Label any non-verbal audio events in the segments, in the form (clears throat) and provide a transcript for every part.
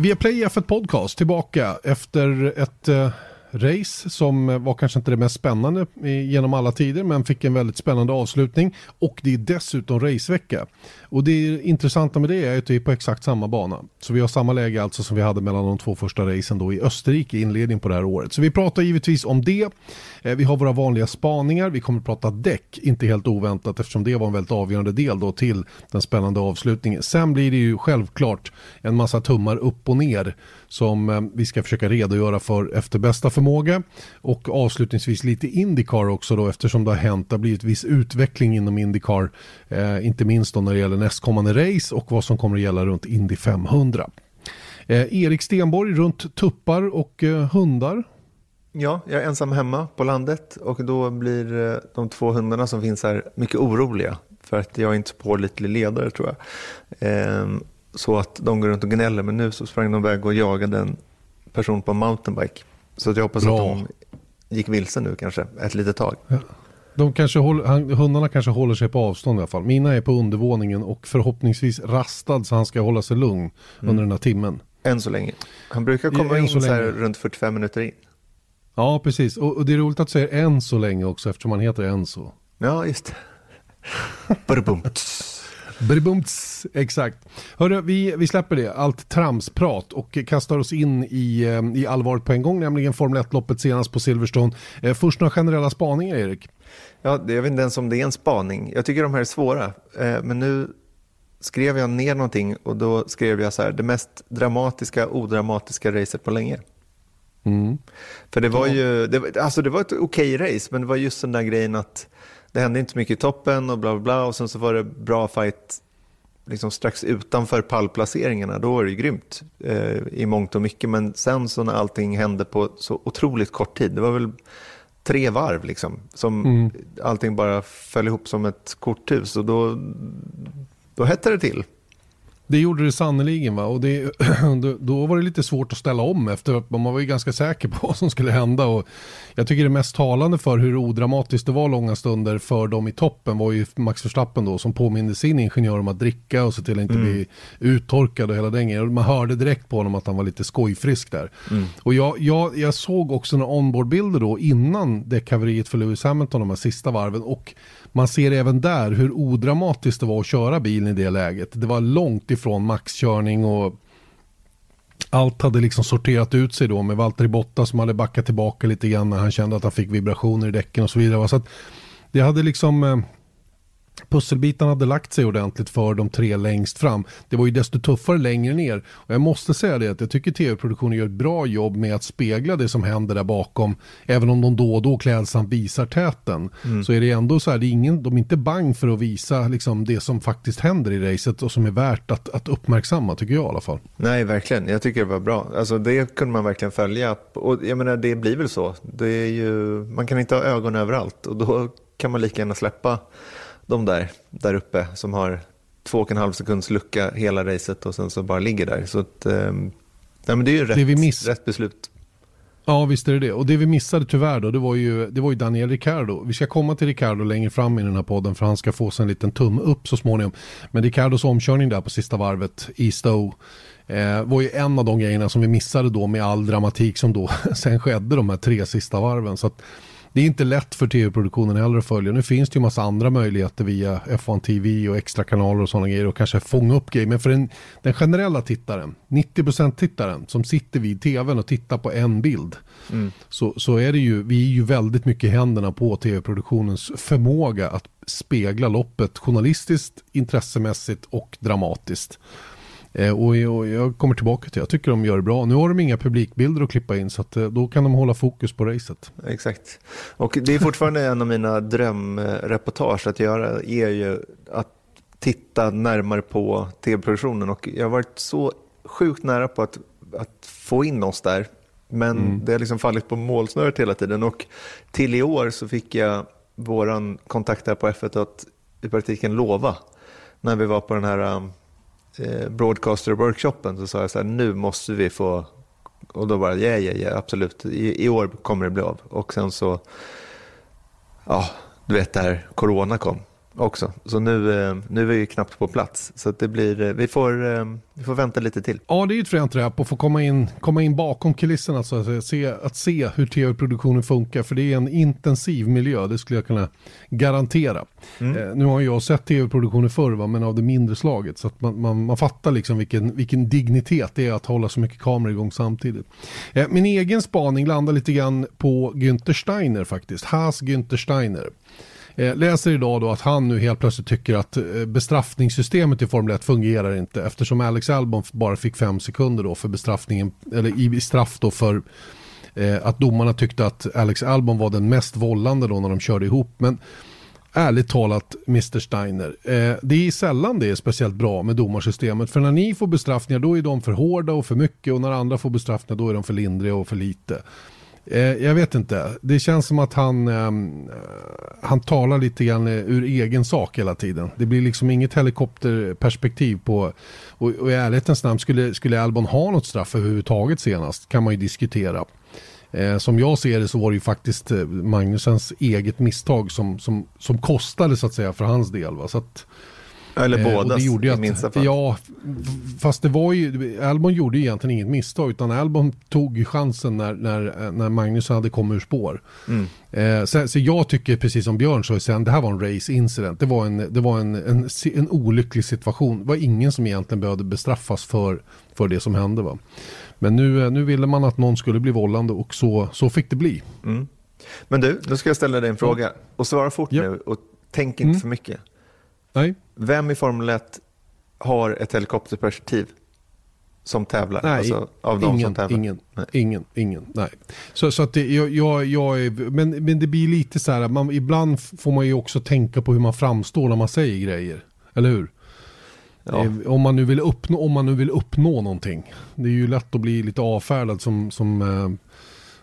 Via Play F1 Podcast. Tillbaka efter ett eh, race som var kanske inte det mest spännande genom alla tider men fick en väldigt spännande avslutning och det är dessutom racevecka. Och det intressanta med det är att det är på exakt samma bana. Så vi har samma läge alltså som vi hade mellan de två första racen då i Österrike i inledningen på det här året. Så vi pratar givetvis om det. Eh, vi har våra vanliga spaningar, vi kommer att prata däck, inte helt oväntat eftersom det var en väldigt avgörande del då till den spännande avslutningen. Sen blir det ju självklart en massa tummar upp och ner som eh, vi ska försöka redogöra för efter bästa förmåga. Och avslutningsvis lite Indycar också då eftersom det har hänt, det har blivit viss utveckling inom Indycar. Eh, inte minst då när det gäller nästkommande race och vad som kommer att gälla runt Indy 500. Eh, Erik Stenborg runt tuppar och eh, hundar. Ja, jag är ensam hemma på landet och då blir eh, de två hundarna som finns här mycket oroliga för att jag är inte så pålitlig ledare tror jag. Ehm, så att de går runt och gnäller men nu så sprang de iväg och jagade en person på en mountainbike. Så att jag hoppas Bra. att de gick vilse nu kanske ett litet tag. Ja. De kanske håller, hundarna kanske håller sig på avstånd i alla fall. Mina är på undervåningen och förhoppningsvis rastad så han ska hålla sig lugn mm. under den här timmen. Än så länge. Han brukar komma in så, så här runt 45 minuter in. Ja, precis. Och, och, det är roligt att säga än så länge också eftersom han heter Enzo. Ja, just det. (laughs) Bribumts, exakt. Hörru, vi, vi släpper det, allt tramsprat och kastar oss in i, eh, i allvaret på en gång, nämligen Formel 1-loppet senast på Silverstone. Eh, först några generella spaningar, Erik. Ja, jag vet inte ens om det är en spaning. Jag tycker de här är svåra, eh, men nu skrev jag ner någonting och då skrev jag så här, det mest dramatiska, odramatiska racet på länge. Mm. För det var ju, det, alltså det var ett okej okay race, men det var just den där grejen att det hände inte mycket i toppen och bla bla bla och sen så var det bra fight liksom strax utanför pallplaceringarna. Då var det ju grymt eh, i mångt och mycket, men sen så när allting hände på så otroligt kort tid, det var väl tre varv liksom, som mm. allting bara föll ihop som ett korthus och då, då hette det till. Det gjorde det sannoliken va? och det, (clears throat) då var det lite svårt att ställa om efter att man var ju ganska säker på (laughs) vad som skulle hända. Och jag tycker det mest talande för hur odramatiskt det var långa stunder för dem i toppen var ju Max Verstappen då som påminde sin ingenjör om att dricka och se till att inte mm. bli uttorkad och hela den grejen. Man hörde direkt på honom att han var lite skojfrisk där. Mm. Och jag, jag, jag såg också några onboardbilder då innan däckhaveriet för Lewis Hamilton de här sista varven och man ser även där hur odramatiskt det var att köra bilen i det läget. Det var långt ifrån maxkörning och allt hade liksom sorterat ut sig då med Valtteri Botta som hade backat tillbaka lite grann när han kände att han fick vibrationer i däcken och så vidare. Så att det hade liksom eh, pusselbitarna hade lagt sig ordentligt för de tre längst fram. Det var ju desto tuffare längre ner. Och jag måste säga det att jag tycker tv-produktionen gör ett bra jobb med att spegla det som händer där bakom. Även om de då och då klädsamt visar täten. Mm. Så är det ändå så här, det är ingen, de är inte bang för att visa liksom, det som faktiskt händer i racet och som är värt att, att uppmärksamma tycker jag i alla fall. Nej, verkligen. Jag tycker det var bra. Alltså, det kunde man verkligen följa. Och jag menar, det blir väl så. Det är ju, man kan inte ha ögon överallt och då kan man lika gärna släppa de där, där uppe som har två och en halv sekunds lucka hela racet och sen så bara ligger där. Så att, eh, nej, men det är ju rätt, det vi miss... rätt beslut. Ja, visst är det det. Och det vi missade tyvärr då, det var ju, det var ju Daniel Ricciardo. Vi ska komma till Ricciardo längre fram i den här podden för han ska få sig en liten tumme upp så småningom. Men Ricciardos omkörning där på sista varvet i Stowe eh, var ju en av de grejerna som vi missade då med all dramatik som då (laughs) sen skedde de här tre sista varven. Så att, det är inte lätt för tv-produktionen heller att följa. Nu finns det ju massa andra möjligheter via F1 TV och extra kanaler och sådana grejer och kanske fånga upp grejer. Men för den, den generella tittaren, 90% tittaren som sitter vid tvn och tittar på en bild. Mm. Så, så är det ju, vi är ju väldigt mycket i händerna på tv-produktionens förmåga att spegla loppet journalistiskt, intressemässigt och dramatiskt. Eh, och, jag kommer tillbaka till, jag tycker de gör det bra. Nu har de inga publikbilder att klippa in så eh, då kan de hålla fokus på racet. Exakt. Och det är fortfarande en av mina drömreportage att göra, är ju att titta närmare på tv-produktionen och jag har varit så sjukt nära på att, att få in oss där. Men mm. det har liksom fallit på målsnöret hela tiden och till i år så fick jag våran kontakt här på F1 att i praktiken lova när vi var på den här um, Eh, broadcaster-workshopen så sa jag så här, nu måste vi få, och då bara, ja, ja, ja, absolut, I, i år kommer det bli av. Och sen så, ja, du vet det här, corona kom också. Så nu, eh, nu är vi knappt på plats. Så det blir, eh, vi, får, eh, vi får vänta lite till. Ja, det är ett fränt rap att få komma in, komma in bakom kulisserna så att, säga. Se, att se hur tv-produktionen funkar. För det är en intensiv miljö, det skulle jag kunna garantera. Mm. Eh, nu har jag sett tv-produktioner förr, va, men av det mindre slaget. Så att man, man, man fattar liksom vilken, vilken dignitet det är att hålla så mycket kameror igång samtidigt. Eh, min egen spaning landar lite grann på Günther Steiner faktiskt. Has Günther Steiner. Eh, läser idag då att han nu helt plötsligt tycker att eh, bestraffningssystemet i Formel 1 fungerar inte eftersom Alex Albon bara fick fem sekunder då för bestraffningen, eller i straff då för eh, att domarna tyckte att Alex Albon var den mest vållande då när de körde ihop. Men ärligt talat, Mr Steiner, eh, det är sällan det är speciellt bra med domarsystemet. För när ni får bestraffningar då är de för hårda och för mycket och när andra får bestraffningar då är de för lindriga och för lite. Eh, jag vet inte. Det känns som att han, ehm, eh, han talar lite grann eh, ur egen sak hela tiden. Det blir liksom inget helikopterperspektiv på, och, och i ärlighetens namn skulle, skulle Albon ha något straff överhuvudtaget senast kan man ju diskutera. Eh, som jag ser det så var det ju faktiskt eh, Magnusens eget misstag som, som, som kostade så att säga för hans del. Va? Så att, eller eh, båda i minsta fall. Ja, fast det var ju, Albon gjorde egentligen inget misstag utan Albon tog chansen när, när, när Magnus hade kommit ur spår. Mm. Eh, så, så, jag tycker precis som Björn sa sen, det här var en race incident. Det var, en, det var en, en, en olycklig situation. Det var ingen som egentligen behövde bestraffas för, för det som hände. Va? Men nu, eh, nu ville man att någon skulle bli vållande och så, så fick det bli. Mm. Men du, nu ska jag ställa dig en fråga. Och svara fort ja. nu och tänk inte mm. för mycket. Nej. Vem i Formel 1 har ett helikopterperspektiv som tävlar? Nej, alltså, av de ingen, som tävlar? Ingen, nej. ingen, ingen, nej. Så, så att det, jag, jag, jag är, men, men det blir lite så här, man, ibland får man ju också tänka på hur man framstår när man säger grejer. Eller hur? Ja. Eh, om, man nu vill uppnå, om man nu vill uppnå någonting. Det är ju lätt att bli lite avfärdad som, som eh,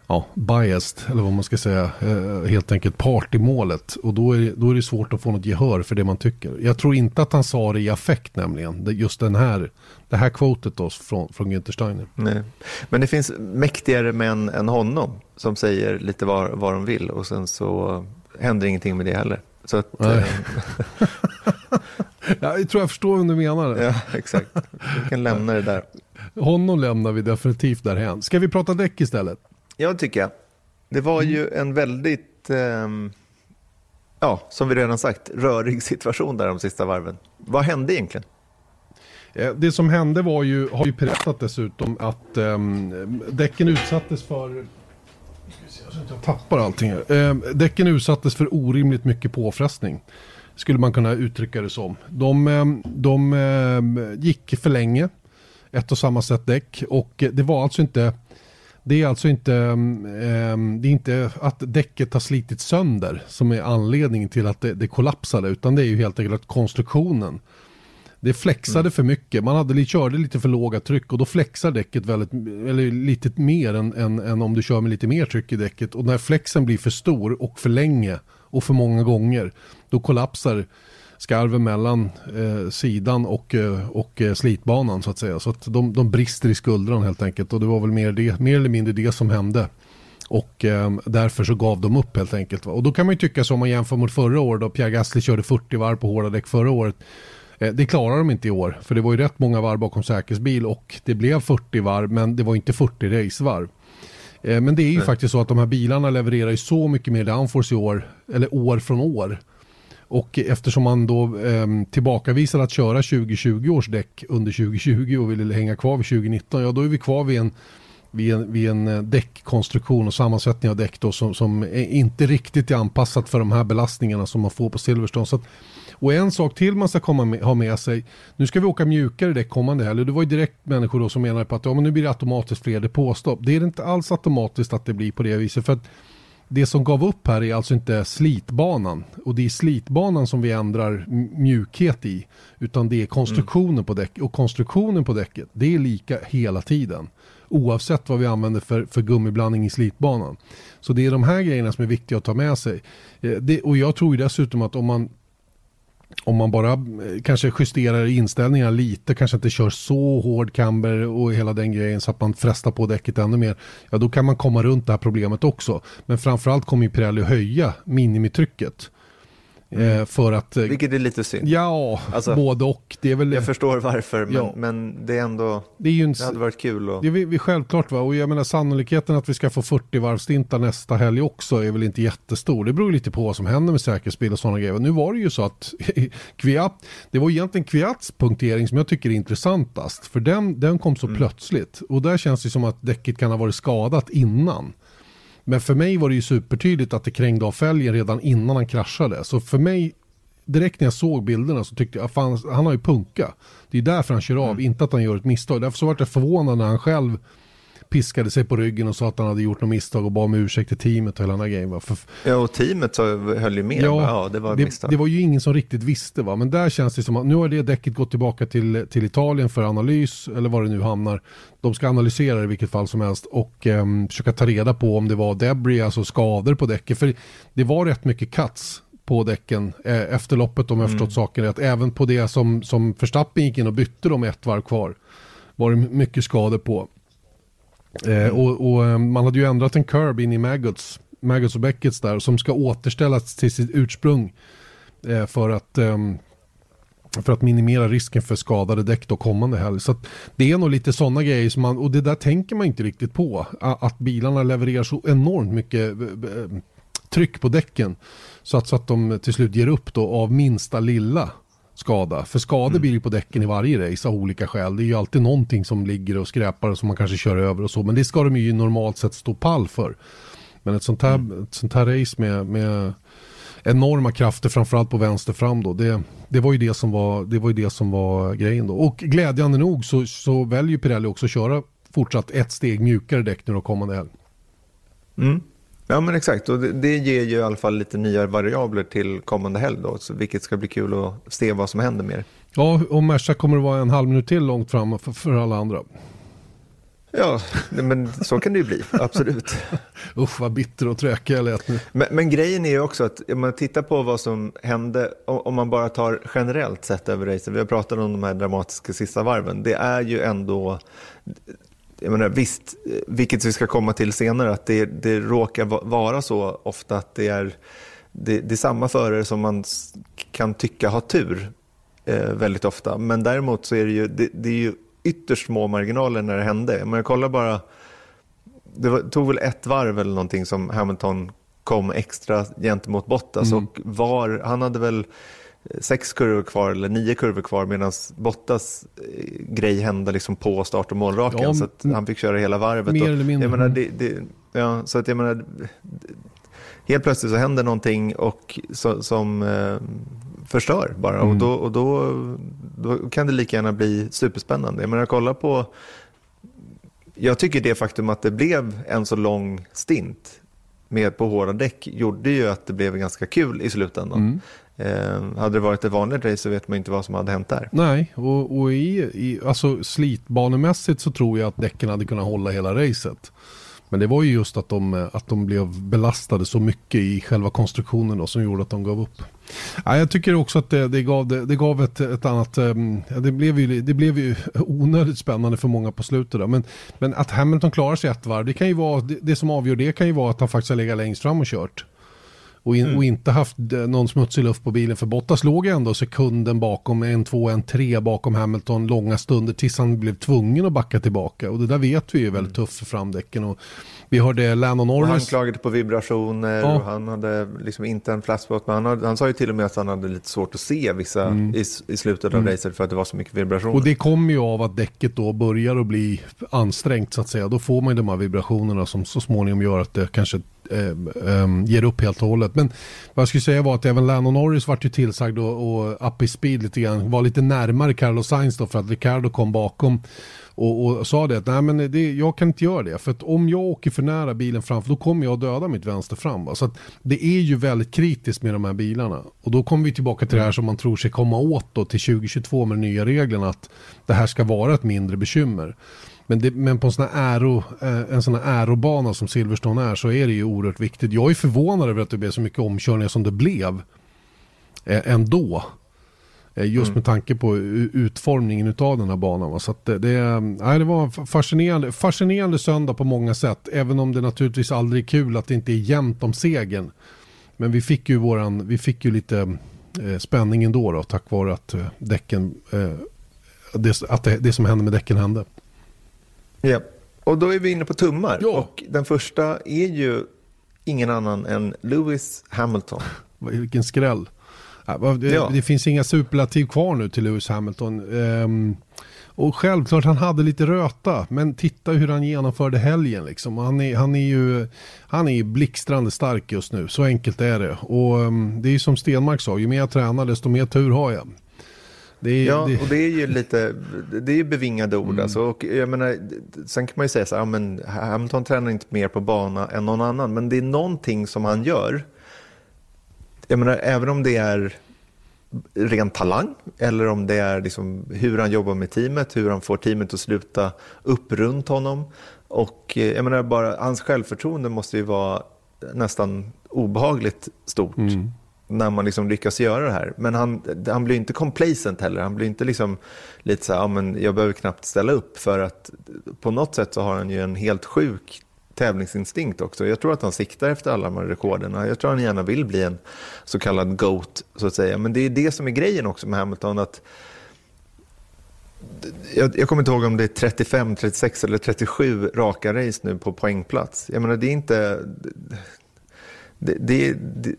ja, biased, eller vad man ska säga, eh, helt enkelt part i målet. Och då är, då är det svårt att få något gehör för det man tycker. Jag tror inte att han sa det i affekt nämligen, just den här, det här quotet då från, från Günther Steiner. Nej. Men det finns mäktigare män än honom som säger lite vad, vad de vill och sen så händer ingenting med det heller. Så att, eh... (laughs) jag tror jag förstår vad du menar. Ja, exakt. Vi kan lämna det där. Honom lämnar vi definitivt därhen. Ska vi prata däck istället? Ja, det tycker jag. Det var mm. ju en väldigt, eh, ja, som vi redan sagt, rörig situation där de sista varven. Vad hände egentligen? Eh, det som hände var ju, har ju berättat dessutom, att eh, däcken utsattes för jag tappar allting här. Eh, däcken utsattes för orimligt mycket påfrestning. Skulle man kunna uttrycka det som. De, ehm, de eh, gick för länge. Ett och samma sätt däck. Och det var alltså inte det är alltså inte, um, det är inte att däcket har slitit sönder som är anledningen till att det, det kollapsade utan det är ju helt enkelt att konstruktionen det flexade mm. för mycket. Man hade, körde lite för låga tryck och då flexar däcket väldigt, eller lite mer än, än, än, om du kör med lite mer tryck i däcket. Och när flexen blir för stor och för länge och för många gånger, då kollapsar skarven mellan eh, sidan och, eh, och eh, slitbanan så att säga. Så att de, de brister i skuldran helt enkelt och det var väl mer, det, mer eller mindre det som hände. Och eh, därför så gav de upp helt enkelt. Och då kan man ju tycka så om man jämför mot förra året då Pierre Gasly körde 40 varv på hårda däck förra året. Eh, det klarar de inte i år, för det var ju rätt många varv bakom säkerhetsbil och det blev 40 varv, men det var inte 40 racevarv. Eh, men det är ju Nej. faktiskt så att de här bilarna levererar ju så mycket mer downforce i år, eller år från år. Och eftersom man då eh, tillbakavisar att köra 2020 års däck under 2020 och vill hänga kvar vid 2019, ja då är vi kvar vid en, vid en, vid en eh, däckkonstruktion och sammansättning av däck då som, som är inte riktigt är anpassat för de här belastningarna som man får på Silverstone. Så att, och en sak till man ska komma med, ha med sig, nu ska vi åka mjukare däck kommande helg. Det var ju direkt människor då som menade på att ja, men nu blir det automatiskt fler depåstopp. Det är inte alls automatiskt att det blir på det viset. för att det som gav upp här är alltså inte slitbanan och det är slitbanan som vi ändrar mjukhet i utan det är konstruktionen mm. på däck och konstruktionen på däcket det är lika hela tiden oavsett vad vi använder för, för gummiblandning i slitbanan. Så det är de här grejerna som är viktiga att ta med sig. Eh, det, och jag tror ju dessutom att om man om man bara eh, kanske justerar inställningarna lite, kanske inte kör så hård camber och hela den grejen så att man frestar på däcket ännu mer, ja då kan man komma runt det här problemet också. Men framförallt kommer ju Pirelli höja minimitrycket. Mm. För att, Vilket är lite synd. Ja, alltså, både och. Det är väl, jag förstår varför, men, ja. men det är ändå... Det, är ju en, det hade varit kul. Och... Det är vi, självklart, va? och jag menar sannolikheten att vi ska få 40 varvstintar nästa helg också är väl inte jättestor. Det beror lite på vad som händer med säkerhetsbil och sådana grejer. Nu var det ju så att (laughs) Kviat, det var egentligen Kviats punktering som jag tycker är intressantast. För den, den kom så mm. plötsligt. Och där känns det som att däcket kan ha varit skadat innan. Men för mig var det ju supertydligt att det krängde av fälgen redan innan han kraschade. Så för mig, direkt när jag såg bilderna så tyckte jag, fan, han har ju punka. Det är därför han kör av, mm. inte att han gör ett misstag. Därför så var jag förvånad när han själv piskade sig på ryggen och sa att han hade gjort något misstag och bad om ursäkt till teamet och hela den här grejen. För... Ja, och teamet så höll ju med. Ja, ja det var det. Det var ju ingen som riktigt visste, va? men där känns det som att nu har det däcket gått tillbaka till, till Italien för analys, eller var det nu hamnar. De ska analysera det i vilket fall som helst och eh, försöka ta reda på om det var debris, alltså skador på däcket. För det var rätt mycket cuts på däcken eh, efter loppet om jag mm. förstått saken rätt. Även på det som, som Verstappen gick in och bytte dem ett varv kvar var det mycket skador på. Eh, och, och, eh, man hade ju ändrat en curb in i Maggots, Maggots och Beckets där som ska återställas till sitt ursprung eh, för att eh, för att minimera risken för skadade däck då kommande helg. Så det är nog lite sådana grejer som man, och det där tänker man inte riktigt på. Att bilarna levererar så enormt mycket eh, eh, tryck på däcken. Så att, så att de till slut ger upp då av minsta lilla skada. För skador mm. blir ju på däcken i varje race av olika skäl. Det är ju alltid någonting som ligger och skräpar och som man kanske kör över och så. Men det ska de ju normalt sett stå pall för. Men ett sånt här, mm. ett sånt här race med, med enorma krafter framförallt på vänster fram då. Det, det, var ju det, som var, det var ju det som var grejen då. Och glädjande nog så, så väljer Pirelli också att köra fortsatt ett steg mjukare däck nu då kommande helg. Mm. Ja men exakt och det, det, ger ju i alla fall lite nya variabler till kommande helg då, så vilket ska bli kul att se vad som händer mer. Ja, och Merca kommer att vara en halv minut till långt fram för, för alla andra. Ja, men så kan det ju bli, absolut. (laughs) Usch vad bitter och träkig jag lät nu. Men, men, grejen är ju också att om man tittar på vad som hände, om man bara tar generellt sett över racet, vi har pratat om de här dramatiska sista varven, det är ju ändå jag menar, visst, vilket vi ska komma till senare, att det, det råkar vara så ofta att det är, det, det är samma förare som man kan tycka har tur eh, väldigt ofta. Men däremot så är det ju, det, det är ju ytterst små marginaler när det hände. Men jag kollar bara, det var, tog väl ett varv eller någonting som Hamilton kom extra gentemot Bottas mm. och var, han hade väl sex kurvor kvar eller nio kurvor kvar medan Bottas eh, grej hände liksom på start och målraken ja, så att han fick köra hela varvet. Mer eller mindre. Jag menar, det, det, ja, så att jag menar, helt plötsligt så händer någonting och, så, som eh, förstör bara mm. och, då, och då, då kan det lika gärna bli superspännande. Jag menar, kolla på jag tycker det faktum att det blev en så lång stint med på hårda däck gjorde ju att det blev ganska kul i slutändan. Mm. Eh, hade det varit ett vanligt race så vet man inte vad som hade hänt där. Nej, och, och i, i, alltså slitbanemässigt så tror jag att däcken hade kunnat hålla hela racet. Men det var ju just att de, att de blev belastade så mycket i själva konstruktionen då, som gjorde att de gav upp. Ja, jag tycker också att det, det gav, det, det, gav ett, ett annat, ehm, det, blev ju, det blev ju (laughs) onödigt spännande för många på slutet. Då. Men, men att Hamilton klarar sig ett varv, det, kan ju vara, det, det som avgör det kan ju vara att han faktiskt har legat längst fram och kört och, in, mm. och, inte haft eh, någon smutsig luft på bilen. För Bottas låg ändå sekunden bakom, en, två, en, tre bakom Hamilton långa stunder tills han blev tvungen att backa tillbaka. Och det där vet vi är väldigt mm. tufft för framdäcken. Och vi hörde Lennon Norris. Och han klagade på vibrationer ja. och han hade liksom inte en flashspot. Men han, hade, han sa ju till och med att han hade lite svårt att se vissa mm. i, i slutet av mm. racet för att det var så mycket vibrationer. Och det kommer ju av att däcket då börjar att bli ansträngt så att säga. Då får man ju de här vibrationerna som så småningom gör att det kanske Ehm, ehm, ger upp helt och hållet. Men vad jag skulle säga var att även Lennon Norris vart ju tillsagd och, och up i speed lite grann. Var lite närmare Carlos Sainz då för att Ricardo kom bakom och, och sa det att nej men det, jag kan inte göra det. För att om jag åker för nära bilen framför då kommer jag döda mitt vänster fram. Va? Så att det är ju väldigt kritiskt med de här bilarna. Och då kommer vi tillbaka till det här som man tror sig komma åt då till 2022 med de nya reglerna. Att det här ska vara ett mindre bekymmer. Men, det, men på en sån, här aero, eh, en sån här aerobana som Silverstone är så är det ju oerhört viktigt. Jag är förvånad över att det blev så mycket omkörningar som det blev eh, ändå. Eh, just mm. med tanke på utformningen av den här banan. Så det, det, nej, det var fascinerande, fascinerande söndag på många sätt. Även om det naturligtvis aldrig är kul att det inte är jämnt om segern. Men vi fick ju, våran, vi fick ju lite eh, spänning ändå då, tack vare att eh, däcken, eh, det, att det, det, som hände med däcken hände. Ja, och då är vi inne på tummar. Ja. Och den första är ju ingen annan än Lewis Hamilton. Vilken skräll. Det, ja. det finns inga superlativ kvar nu till Lewis Hamilton. Um, och självklart han hade lite röta, men titta hur han genomförde helgen. Liksom. Han, är, han, är ju, han är blixtrande stark just nu, så enkelt är det. Och um, det är som Stenmark sa, ju mer jag tränar desto mer tur har jag. Det är, ja, det... och det är ju lite, det är ju bevingade ord. Mm. Alltså, och jag menar, sen kan man ju säga så här, men Hamilton tränar inte mer på bana än någon annan, men det är någonting som han gör. Jag menar, även om det är ren talang eller om det är liksom hur han jobbar med teamet, hur han får teamet att sluta upp runt honom. Och eh, jag menar bara, hans självförtroende måste ju vara nästan obehagligt stort mm när man liksom lyckas göra det här. Men han, han blir inte complacent heller. Han blir inte liksom lite så här, ja, men jag behöver knappt ställa upp för att på något sätt så har han ju en helt sjuk tävlingsinstinkt också. Jag tror att han siktar efter alla de här rekorden. Jag tror att han gärna vill bli en så kallad GOAT, så att säga. Men det är det som är grejen också med Hamilton. att jag, jag kommer inte ihåg om det är 35, 36 eller 37 raka race nu på poängplats. Jag menar, det är inte... Det, det, det,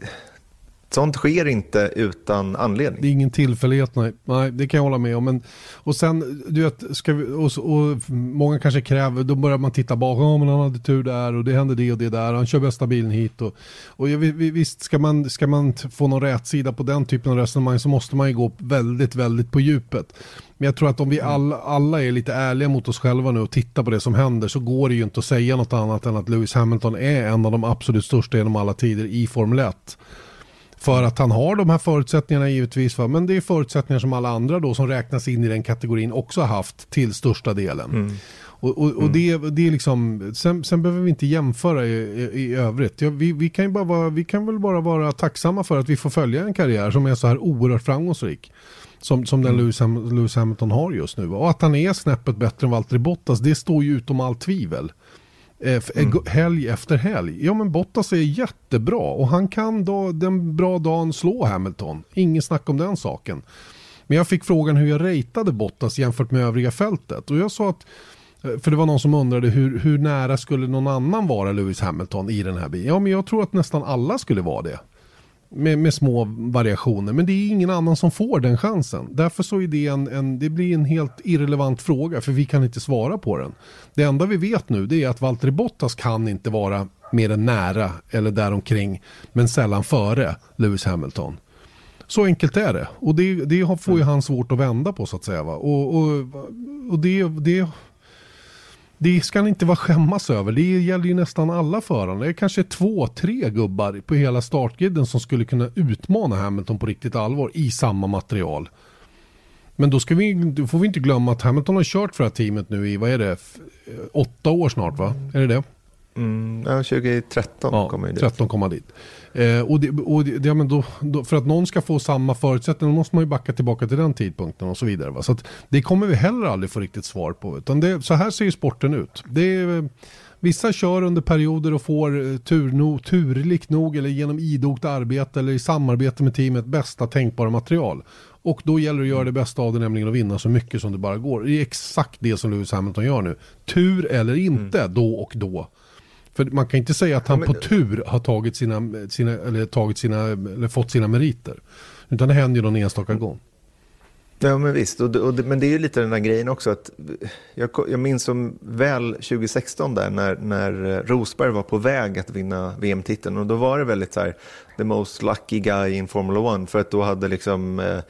Sånt sker inte utan anledning. Det är ingen tillfällighet, nej. nej det kan jag hålla med om. Men, och sen, du vet, ska vi, och, och, många kanske kräver, då börjar man titta bakom, oh, men han hade tur där och det hände det och det där, han kör bästa bilen hit. Och, och visst, ska man, ska man få någon rätsida på den typen av resonemang så måste man ju gå väldigt, väldigt på djupet. Men jag tror att om vi mm. alla, alla är lite ärliga mot oss själva nu och tittar på det som händer så går det ju inte att säga något annat än att Lewis Hamilton är en av de absolut största genom alla tider i Formel 1. För att han har de här förutsättningarna givetvis. Va? Men det är förutsättningar som alla andra då som räknas in i den kategorin också har haft till största delen. Mm. Och, och, och mm. det, det är liksom, sen, sen, behöver vi inte jämföra i, i, i övrigt. Ja, vi, vi, kan bara vara, vi kan väl bara vara tacksamma för att vi får följa en karriär som är så här oerhört framgångsrik. Som, som den mm. Lewis, Ham, Lewis Hamilton har just nu. Och att han är snäppet bättre än Valtteri Bottas, det står ju utom allt tvivel. Eh, mm. Helg efter helg. Ja men Bottas är jättebra och han kan då den bra dagen slå Hamilton. Ingen snack om den saken. Men jag fick frågan hur jag ratade Bottas jämfört med övriga fältet. Och jag sa att, eh, för det var någon som undrade hur, hur nära skulle någon annan vara Lewis Hamilton i den här bilen. Ja men jag tror att nästan alla skulle vara det. Med, med, små variationer. Men det är ingen annan som får den chansen. Därför så är det en, en, det blir en helt irrelevant fråga för vi kan inte svara på den. Det enda vi vet nu det är att Valtteri Bottas kan inte vara mer än nära eller däromkring men sällan före Lewis Hamilton. Så enkelt är det. Och det, det får ju han svårt att vända på så att säga. Va? Och, och, och det, det det ska han inte vara skämmas över. Det gäller ju nästan alla förare. Det är kanske två, tre gubbar på hela startgriden som skulle kunna utmana Hamilton på riktigt allvar i samma material. Men då, ska vi, då får vi inte glömma att Hamilton har kört för det här teamet nu i, vad är det, åtta år snart va? Är det det? Mm, ja, 2013 ja, kommer dit. 13 komma dit. Eh, och det, och det, ja, men då, då, för att någon ska få samma förutsättningar måste man ju backa tillbaka till den tidpunkten och så vidare. Va? Så det kommer vi heller aldrig få riktigt svar på. Utan det, så här ser ju sporten ut. Det vissa kör under perioder och får eh, tur, no, turligt nog eller genom idogt arbete eller i samarbete med teamet bästa tänkbara material. Och då gäller det att göra det bästa av det, nämligen att vinna så mycket som det bara går. Det är exakt det som Lewis Hamilton gör nu. Tur eller inte, mm. då och då. För man kan inte säga att han ja, men... på tur har tagit sina, sina, eller tagit sina, eller fått sina meriter. Utan det händer ju någon enstaka gång. Ja men visst, och, och, men det är ju lite den där grejen också att jag, jag minns som väl 2016 där när, när Rosberg var på väg att vinna VM-titeln och då var det väldigt så här the most lucky guy in Formula 1 för att då hade liksom eh,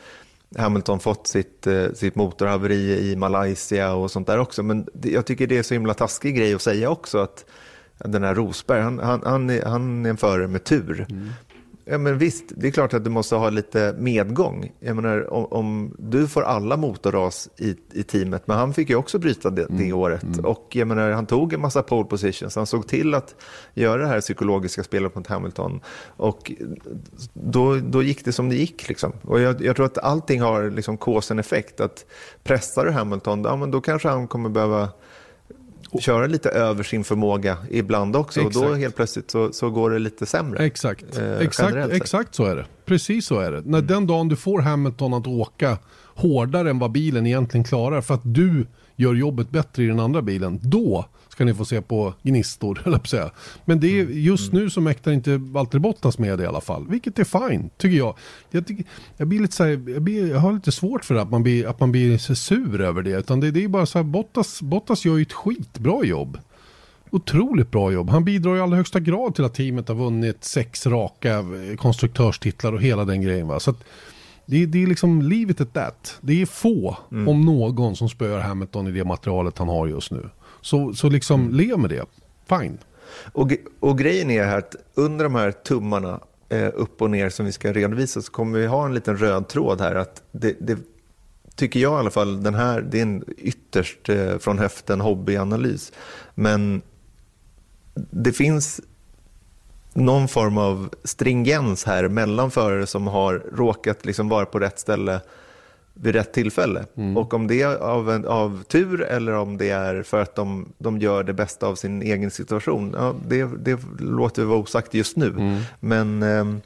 Hamilton fått sitt, eh, sitt motorhaveri i Malaysia och sånt där också men det, jag tycker det är så himla taskig grej att säga också att den här Rosberg, han, han, han, är, han är en förare med tur. Mm. Ja, men visst, det är klart att du måste ha lite medgång. Jag menar, om, om du får alla motorras i, i teamet, men han fick ju också bryta det, det mm. året. Mm. Och jag menar, han tog en massa pole positions, han såg till att göra det här psykologiska spelet mot Hamilton. Och då, då gick det som det gick. Liksom. Och jag, jag tror att allting har liksom cause effekt. Att pressar du Hamilton, ja, men då kanske han kommer behöva köra lite över sin förmåga ibland också. Exakt. Och då helt plötsligt så, så går det lite sämre. Exakt, eh, exakt, exakt så är det. Precis så är det. När den dagen du får Hamilton att åka hårdare än vad bilen egentligen klarar för att du gör jobbet bättre i den andra bilen, då ska ni få se på gnistor, (laughs) eller säga. Men det är, mm. just nu så mäktar inte Valtteri Bottas med det i alla fall, vilket är fine, tycker jag. Jag, tycker, jag, blir lite så här, jag, blir, jag har lite svårt för att man blir, att man blir så sur över det, utan det, det är bara så här, Bottas, Bottas gör ju ett skitbra jobb. Otroligt bra jobb. Han bidrar i allra högsta grad till att teamet har vunnit sex raka konstruktörstitlar och hela den grejen. Va? Så att, det, det är liksom livet ett that. Det är få, mm. om någon, som spöar Hamilton i det materialet han har just nu. Så, så liksom mm. lev med det. Fine. Och, och grejen är här att under de här tummarna eh, upp och ner som vi ska redovisa så kommer vi ha en liten röd tråd här. att det, det tycker jag i alla fall, den här, det är en ytterst eh, från höften hobbyanalys. Men det finns någon form av stringens här mellan förare som har råkat liksom vara på rätt ställe vid rätt tillfälle. Mm. Och om det är av, en, av tur eller om det är för att de, de gör det bästa av sin egen situation, ja, det, det låter vara osagt just nu. Mm. Men, ehm,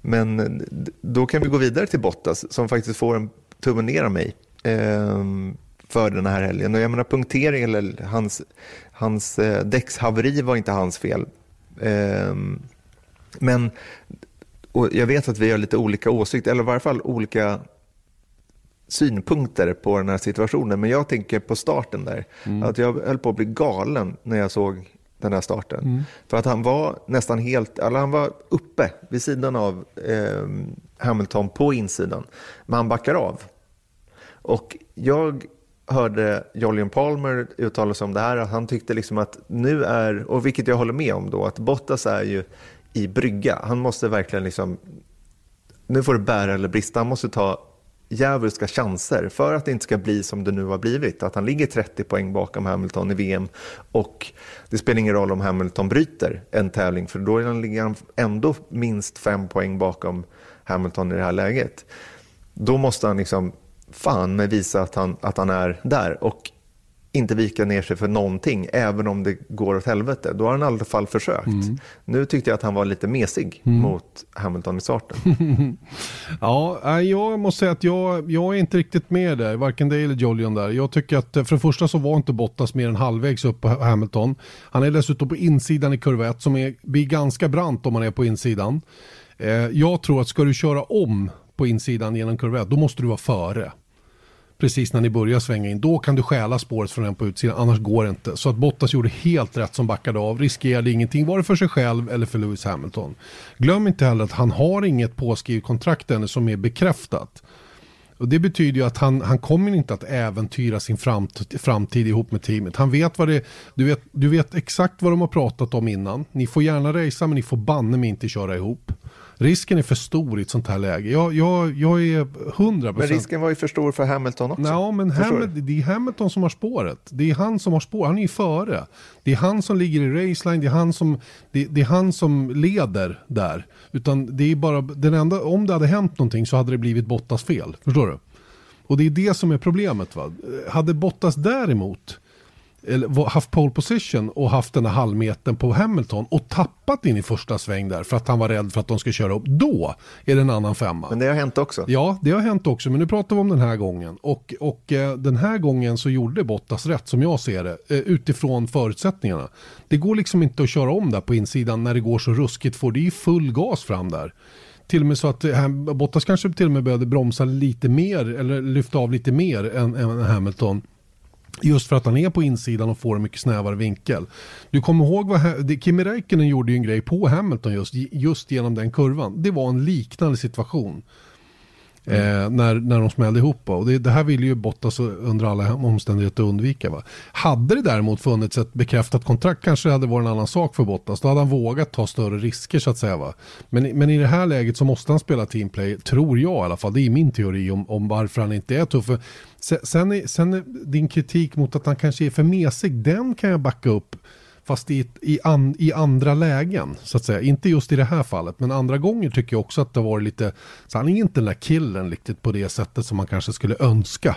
men då kan vi gå vidare till Bottas som faktiskt får en tumme ner av mig ehm, för den här helgen. Och jag menar punktering eller hans, hans eh, däckshaveri var inte hans fel. Ehm, men jag vet att vi har lite olika åsikter, eller i varje fall olika synpunkter på den här situationen. Men jag tänker på starten där. Mm. Att jag höll på att bli galen när jag såg den här starten. Mm. För att han var nästan helt, eller han var uppe vid sidan av eh, Hamilton på insidan. Men han backar av. Och jag hörde Jolyon Palmer uttala sig om det här, att han tyckte liksom att nu är, och vilket jag håller med om då, att Bottas är ju i brygga. Han måste verkligen liksom, nu får det bära eller brista, han måste ta djävulska chanser för att det inte ska bli som det nu har blivit. Att han ligger 30 poäng bakom Hamilton i VM och det spelar ingen roll om Hamilton bryter en tävling för då ligger han ändå minst fem poäng bakom Hamilton i det här läget. Då måste han liksom fan med visa att han, att han är där och inte vika ner sig för någonting, även om det går åt helvete. Då har han i alla fall försökt. Mm. Nu tyckte jag att han var lite mesig mm. mot Hamilton i starten. (laughs) ja, jag måste säga att jag, jag är inte riktigt med där, varken det eller Jolion där. Jag tycker att för det första så var inte Bottas mer än halvvägs upp på Hamilton. Han är dessutom på insidan i kurva 1 som är, blir ganska brant om man är på insidan. Eh, jag tror att ska du köra om på insidan genom kurva 1, då måste du vara före precis när ni börjar svänga in. Då kan du stjäla spåret från den på utsidan, annars går det inte. Så att Bottas gjorde helt rätt som backade av, riskerade ingenting, vare för sig själv eller för Lewis Hamilton. Glöm inte heller att han har inget påskrivet kontrakt ännu som är bekräftat. Och det betyder ju att han, han kommer inte att äventyra sin framtid, framtid ihop med teamet. Han vet vad det du vet, du vet exakt vad de har pratat om innan. Ni får gärna racea men ni får banne mig inte köra ihop risken är för stor i ett sånt här läge. Jag, jag, jag är 100%. Men risken var ju för stor för Hamilton också. Ja, men Hamilton, det är Hamilton som har spåret. Det är han som har spår. Han är ju före. Det är han som ligger i raceline. Det är han som, det, det, är han som leder där. Utan det är bara, den enda, om det hade hänt någonting så hade det blivit Bottas fel. Förstår du? Och det är det som är problemet. Va? Hade Bottas däremot eller haft pole position och haft den här halvmetern på Hamilton och tappat in i första sväng där för att han var rädd för att de ska köra upp. Då är det en annan femma. Men det har hänt också. Ja, det har hänt också. Men nu pratar vi om den här gången. Och, och eh, den här gången så gjorde Bottas rätt som jag ser det. Eh, utifrån förutsättningarna. Det går liksom inte att köra om där på insidan när det går så ruskigt för det är full gas fram där till och med så att eh, Bottas kanske till och med började bromsa lite mer eller lyfta av lite mer än, än Hamilton. Just för att han är på insidan och får en mycket snävare vinkel. Du kommer ihåg vad Kimi Räikkönen gjorde ju en grej på Hamilton just, just genom den kurvan. Det var en liknande situation. Mm. Eh, när, när de smällde ihop. Och det, det här ville ju Bottas under alla omständigheter undvika. Va? Hade det däremot funnits ett bekräftat kontrakt kanske det hade varit en annan sak för Bottas. Då hade han vågat ta större risker så att säga. Va? Men, men i det här läget så måste han spela teamplay, tror jag i alla fall. Det är min teori om, om varför han inte är tuff. Sen, är, sen är din kritik mot att han kanske är för mesig, den kan jag backa upp. Fast i, i, an, i andra lägen, så att säga. Inte just i det här fallet, men andra gånger tycker jag också att det var lite, så han är inte den där killen riktigt på det sättet som man kanske skulle önska.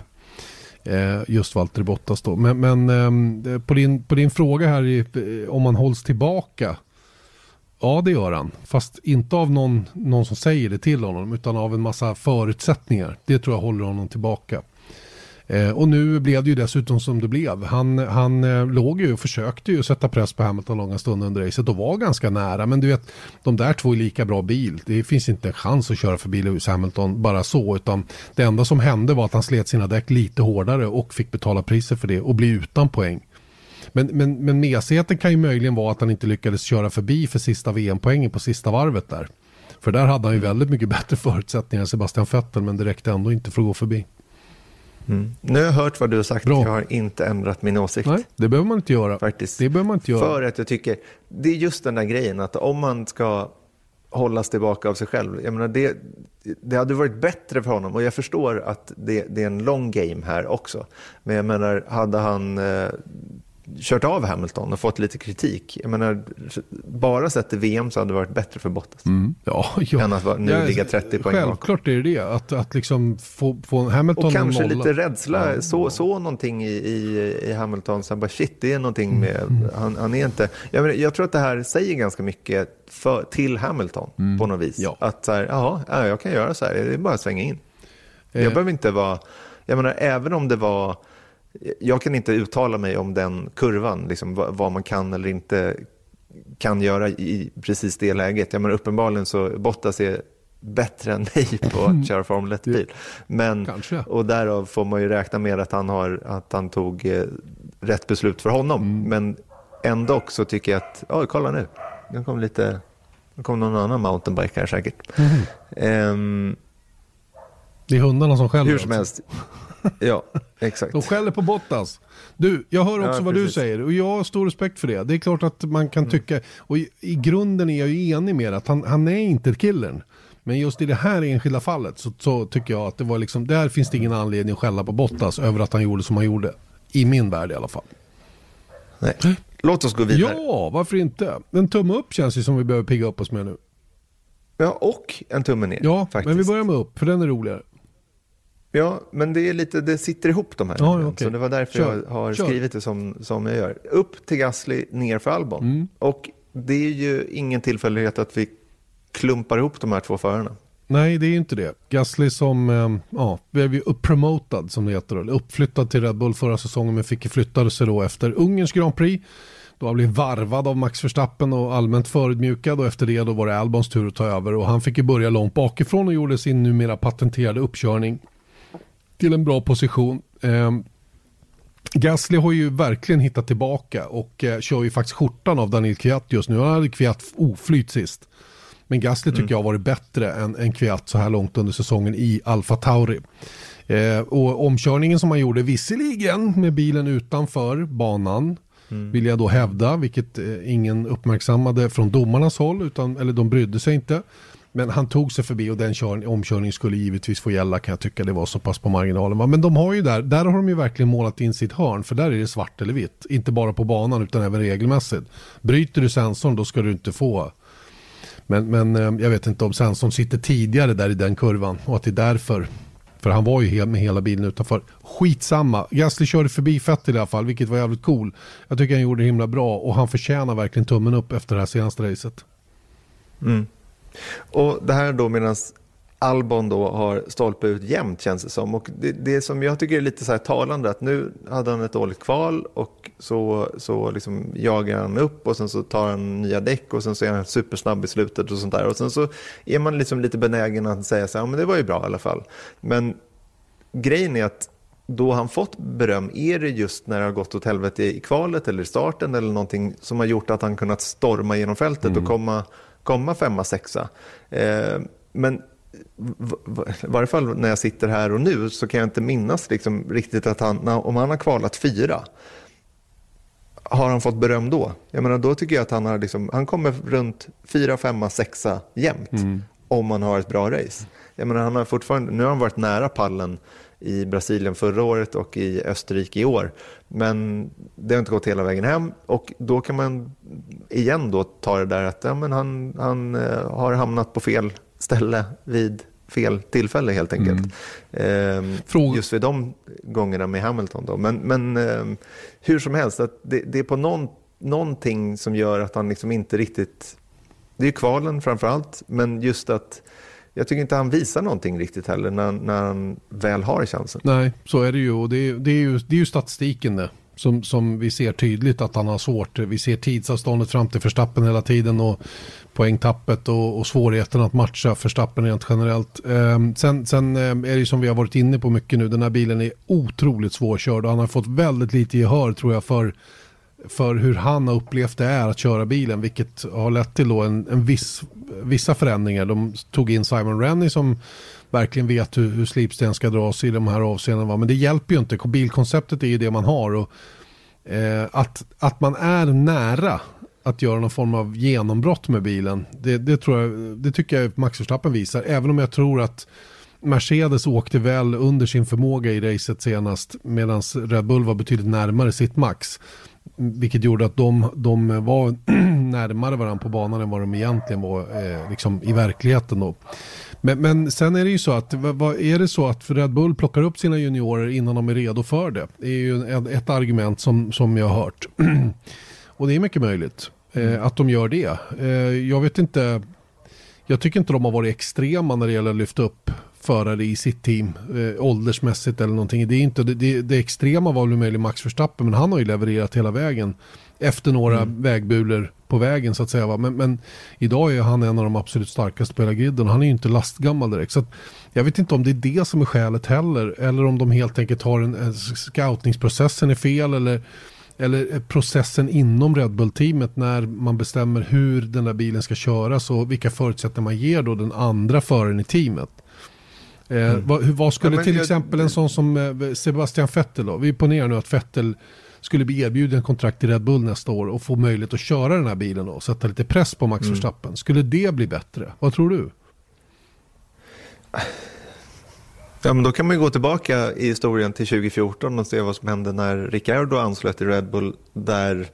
Eh, just Valtteri Bottas då. Men, men ehm, eh, på, din, på din fråga här i, eh, om man hålls tillbaka. Ja det gör han. Fast inte av någon, någon som säger det till honom utan av en massa förutsättningar. Det tror jag håller honom tillbaka. Eh, och nu blev det ju dessutom som det blev. Han, han eh, låg ju och försökte ju sätta press på Hamilton långa stunder under racet och var ganska nära. Men du vet, de där två är lika bra bil. Det finns inte en chans att köra förbi Lewis Hamilton bara så. Utan det enda som hände var att han slet sina däck lite hårdare och fick betala priset för det och bli utan poäng. Men, men, men mesigheten kan ju möjligen vara att han inte lyckades köra förbi för sista VM-poängen på sista varvet där. För där hade han ju väldigt mycket bättre förutsättningar än Sebastian Vettel men det räckte ändå inte för att gå förbi. Mm. Nu har jag hört vad du har sagt. Bra. Jag har inte ändrat min åsikt. Nej, det behöver man inte göra. Faktiskt. Det behöver man inte göra. För att jag tycker, det är just den där grejen att om man ska hållas tillbaka av sig själv. Jag menar, det, det hade varit bättre för honom och jag förstår att det, det är en long game här också. Men jag menar, hade han eh, kört av Hamilton och fått lite kritik. Jag menar, bara sett i VM så hade det varit bättre för Bottas. Mm. Ja, ja. Än att nu ja, ligga 30 poäng Självklart är det det. Att, att liksom få, få Hamilton Och kanske lite rädsla. Ja. Så, så någonting i, i, i Hamilton. Så bara, shit, det är någonting med... Mm. Han, han, är inte... Jag, menar, jag tror att det här säger ganska mycket för, till Hamilton mm. på något vis. Ja. Att så här, jaha, jag kan göra så här. Det är bara att svänga in. Jag eh. behöver inte vara... Jag menar, även om det var jag kan inte uttala mig om den kurvan, liksom, vad, man kan eller inte kan göra i precis det läget. Jag menar, uppenbarligen så Bottas är bättre än mig på att köra Formel 1-bil. Men, och därav får man ju räkna med att han, har, att han tog eh, rätt beslut för honom. Mm. Men ändå så tycker jag att, oj kolla nu, nu kom lite, nu kom någon annan mountainbike här säkert. Mm. Um, det är hundarna som skäller. Hur som helst. (laughs) Ja, exakt. De skäller på Bottas. Du, jag hör också ja, vad precis. du säger och jag har stor respekt för det. Det är klart att man kan mm. tycka, och i, i, grunden är jag ju enig med att han, han är inte killen. Men just i det här enskilda fallet så, så, tycker jag att det var liksom, där finns det ingen anledning att skälla på Bottas över att han gjorde som han gjorde. I min värld i alla fall. Nej. Låt oss gå vidare. Ja, varför inte? En tumme upp känns det som vi behöver pigga upp oss med nu. Ja, och en tumme ner. Ja, faktiskt. men vi börjar med upp, för den är roligare. Ja, men det, är lite, det sitter ihop de här. Ja, okay. Så det var därför Kör. jag har Kör. skrivit det som, som jag gör. Upp till Gasly, ner för Albon. Mm. Och det är ju ingen tillfällighet att vi klumpar ihop de här två förarna. Nej, det är inte det. Gasly som eh, ja, blev ju uppromotad som det heter. Då. Uppflyttad till Red Bull förra säsongen men fick flyttade sig då efter Ungerns Grand Prix. Då han blev varvad av Max Verstappen och allmänt förödmjukad och efter det då var det Albons tur att ta över och han fick ju börja långt bakifrån och gjorde sin numera patenterade uppkörning till en bra position. Eh, Gasly har ju verkligen hittat tillbaka och eh, kör ju faktiskt skjortan av Daniel Kviat just nu. Han hade Kviat oflyt sist. Men Gasly tycker mm. jag har varit bättre än, än Kviat så här långt under säsongen i Alfa Tauri. Eh, och omkörningen som han gjorde visserligen med bilen utanför banan mm. vill jag då hävda, vilket eh, ingen uppmärksammade från domarnas håll, utan, eller de brydde sig inte. Men han tog sig förbi och den kör, omkörningen skulle givetvis få gälla kan jag tycka. Det var så pass på marginalen. Men de har ju där, där har de ju verkligen målat in sitt hörn. För där är det svart eller vitt. Inte bara på banan utan även regelmässigt. Bryter du sensorn då ska du inte få. Men, men eh, jag vet inte om sensorn sitter tidigare där i den kurvan. Och att det är därför. För han var ju med hela bilen utanför. Skitsamma. Gasly körde förbi Fett i alla fall, vilket var jävligt cool. Jag tycker han gjorde det himla bra och han förtjänar verkligen tummen upp efter det här senaste racet. Mm. Och det här då medan Albon då har stolpe ut jämt känns det som. Och det, det som jag tycker är lite så här talande att nu hade han ett dåligt kval och så, så liksom jagar han upp och sen så tar han nya däck och sen så är han supersnabb i slutet och sånt där. Och sen så är man liksom lite benägen att säga så här, ja men det var ju bra i alla fall. Men grejen är att då han fått beröm, är det just när det har gått åt helvete i kvalet eller i starten eller någonting som har gjort att han kunnat storma genom fältet mm. och komma komma femma, sexa. Eh, men i varje fall när jag sitter här och nu så kan jag inte minnas liksom riktigt att han, om han har kvalat fyra, har han fått beröm då? Jag menar, då tycker jag att han har liksom, han kommer runt fyra, femma, sexa jämt mm. om han har ett bra race. Jag menar, han har fortfarande, nu har han varit nära pallen i Brasilien förra året och i Österrike i år. Men det har inte gått hela vägen hem och då kan man igen då ta det där att ja, men han, han eh, har hamnat på fel ställe vid fel tillfälle helt enkelt. Mm. Eh, just vid de gångerna med Hamilton. Då. Men, men eh, hur som helst, att det, det är på någon, någonting som gör att han liksom inte riktigt... Det är kvalen framför allt, men just att jag tycker inte han visar någonting riktigt heller när, när han väl har chansen. Nej, så är det ju. Och det är, det är, ju, det är ju statistiken det. Som, som vi ser tydligt att han har svårt. Vi ser tidsavståndet fram till förstappen hela tiden och poängtappet och, och svårigheten att matcha förstappen rent generellt. Eh, sen, sen ehm, är det ju som vi har varit inne på mycket nu, den här bilen är otroligt svårkörd och han har fått väldigt lite gehör tror jag för för hur han har upplevt det är att köra bilen, vilket har lett till då en, en viss, vissa förändringar. De tog in Simon Rennie som verkligen vet hur, hur slipsten ska dras i de här avseendena. Men det hjälper ju inte, bilkonceptet är ju det man har. Och, eh, att, att man är nära att göra någon form av genombrott med bilen, det, det, tror jag, det tycker jag Max Verstappen visar. Även om jag tror att Mercedes åkte väl under sin förmåga i racet senast medan Red Bull var betydligt närmare sitt max. Vilket gjorde att de, de var (clears throat) närmare varandra på banan än vad de egentligen var eh, liksom i verkligheten. Då. Men, men sen är det ju så att, vad, är det så att Red Bull plockar upp sina juniorer innan de är redo för det? Det är ju ett, ett argument som, som jag har hört. (clears throat) Och det är mycket möjligt eh, att de gör det. Eh, jag vet inte, jag tycker inte de har varit extrema när det gäller att lyfta upp förare i sitt team eh, åldersmässigt eller någonting. Det, är inte, det, det, extrema var väl möjligen Max Verstappen men han har ju levererat hela vägen efter några mm. vägbulor på vägen så att säga. Men, men, idag är han en av de absolut starkaste på hela griden han är ju inte lastgammal direkt. Så jag vet inte om det är det som är skälet heller eller om de helt enkelt har en, en scoutningsprocessen är fel eller eller processen inom Red Bull-teamet när man bestämmer hur den där bilen ska köras och vilka förutsättningar man ger då den andra föraren i teamet. Eh, mm. vad, vad, skulle ja, till jag, exempel en sån som eh, Sebastian Vettel då? Vi ponerar nu att Vettel skulle bli erbjuden kontrakt i Red Bull nästa år och få möjlighet att köra den här bilen då, och sätta lite press på Max mm. Verstappen. Skulle det bli bättre? Vad tror du? Ja, men då kan man ju gå tillbaka i historien till 2014 och se vad som hände när Ricciardo anslöt till Red Bull där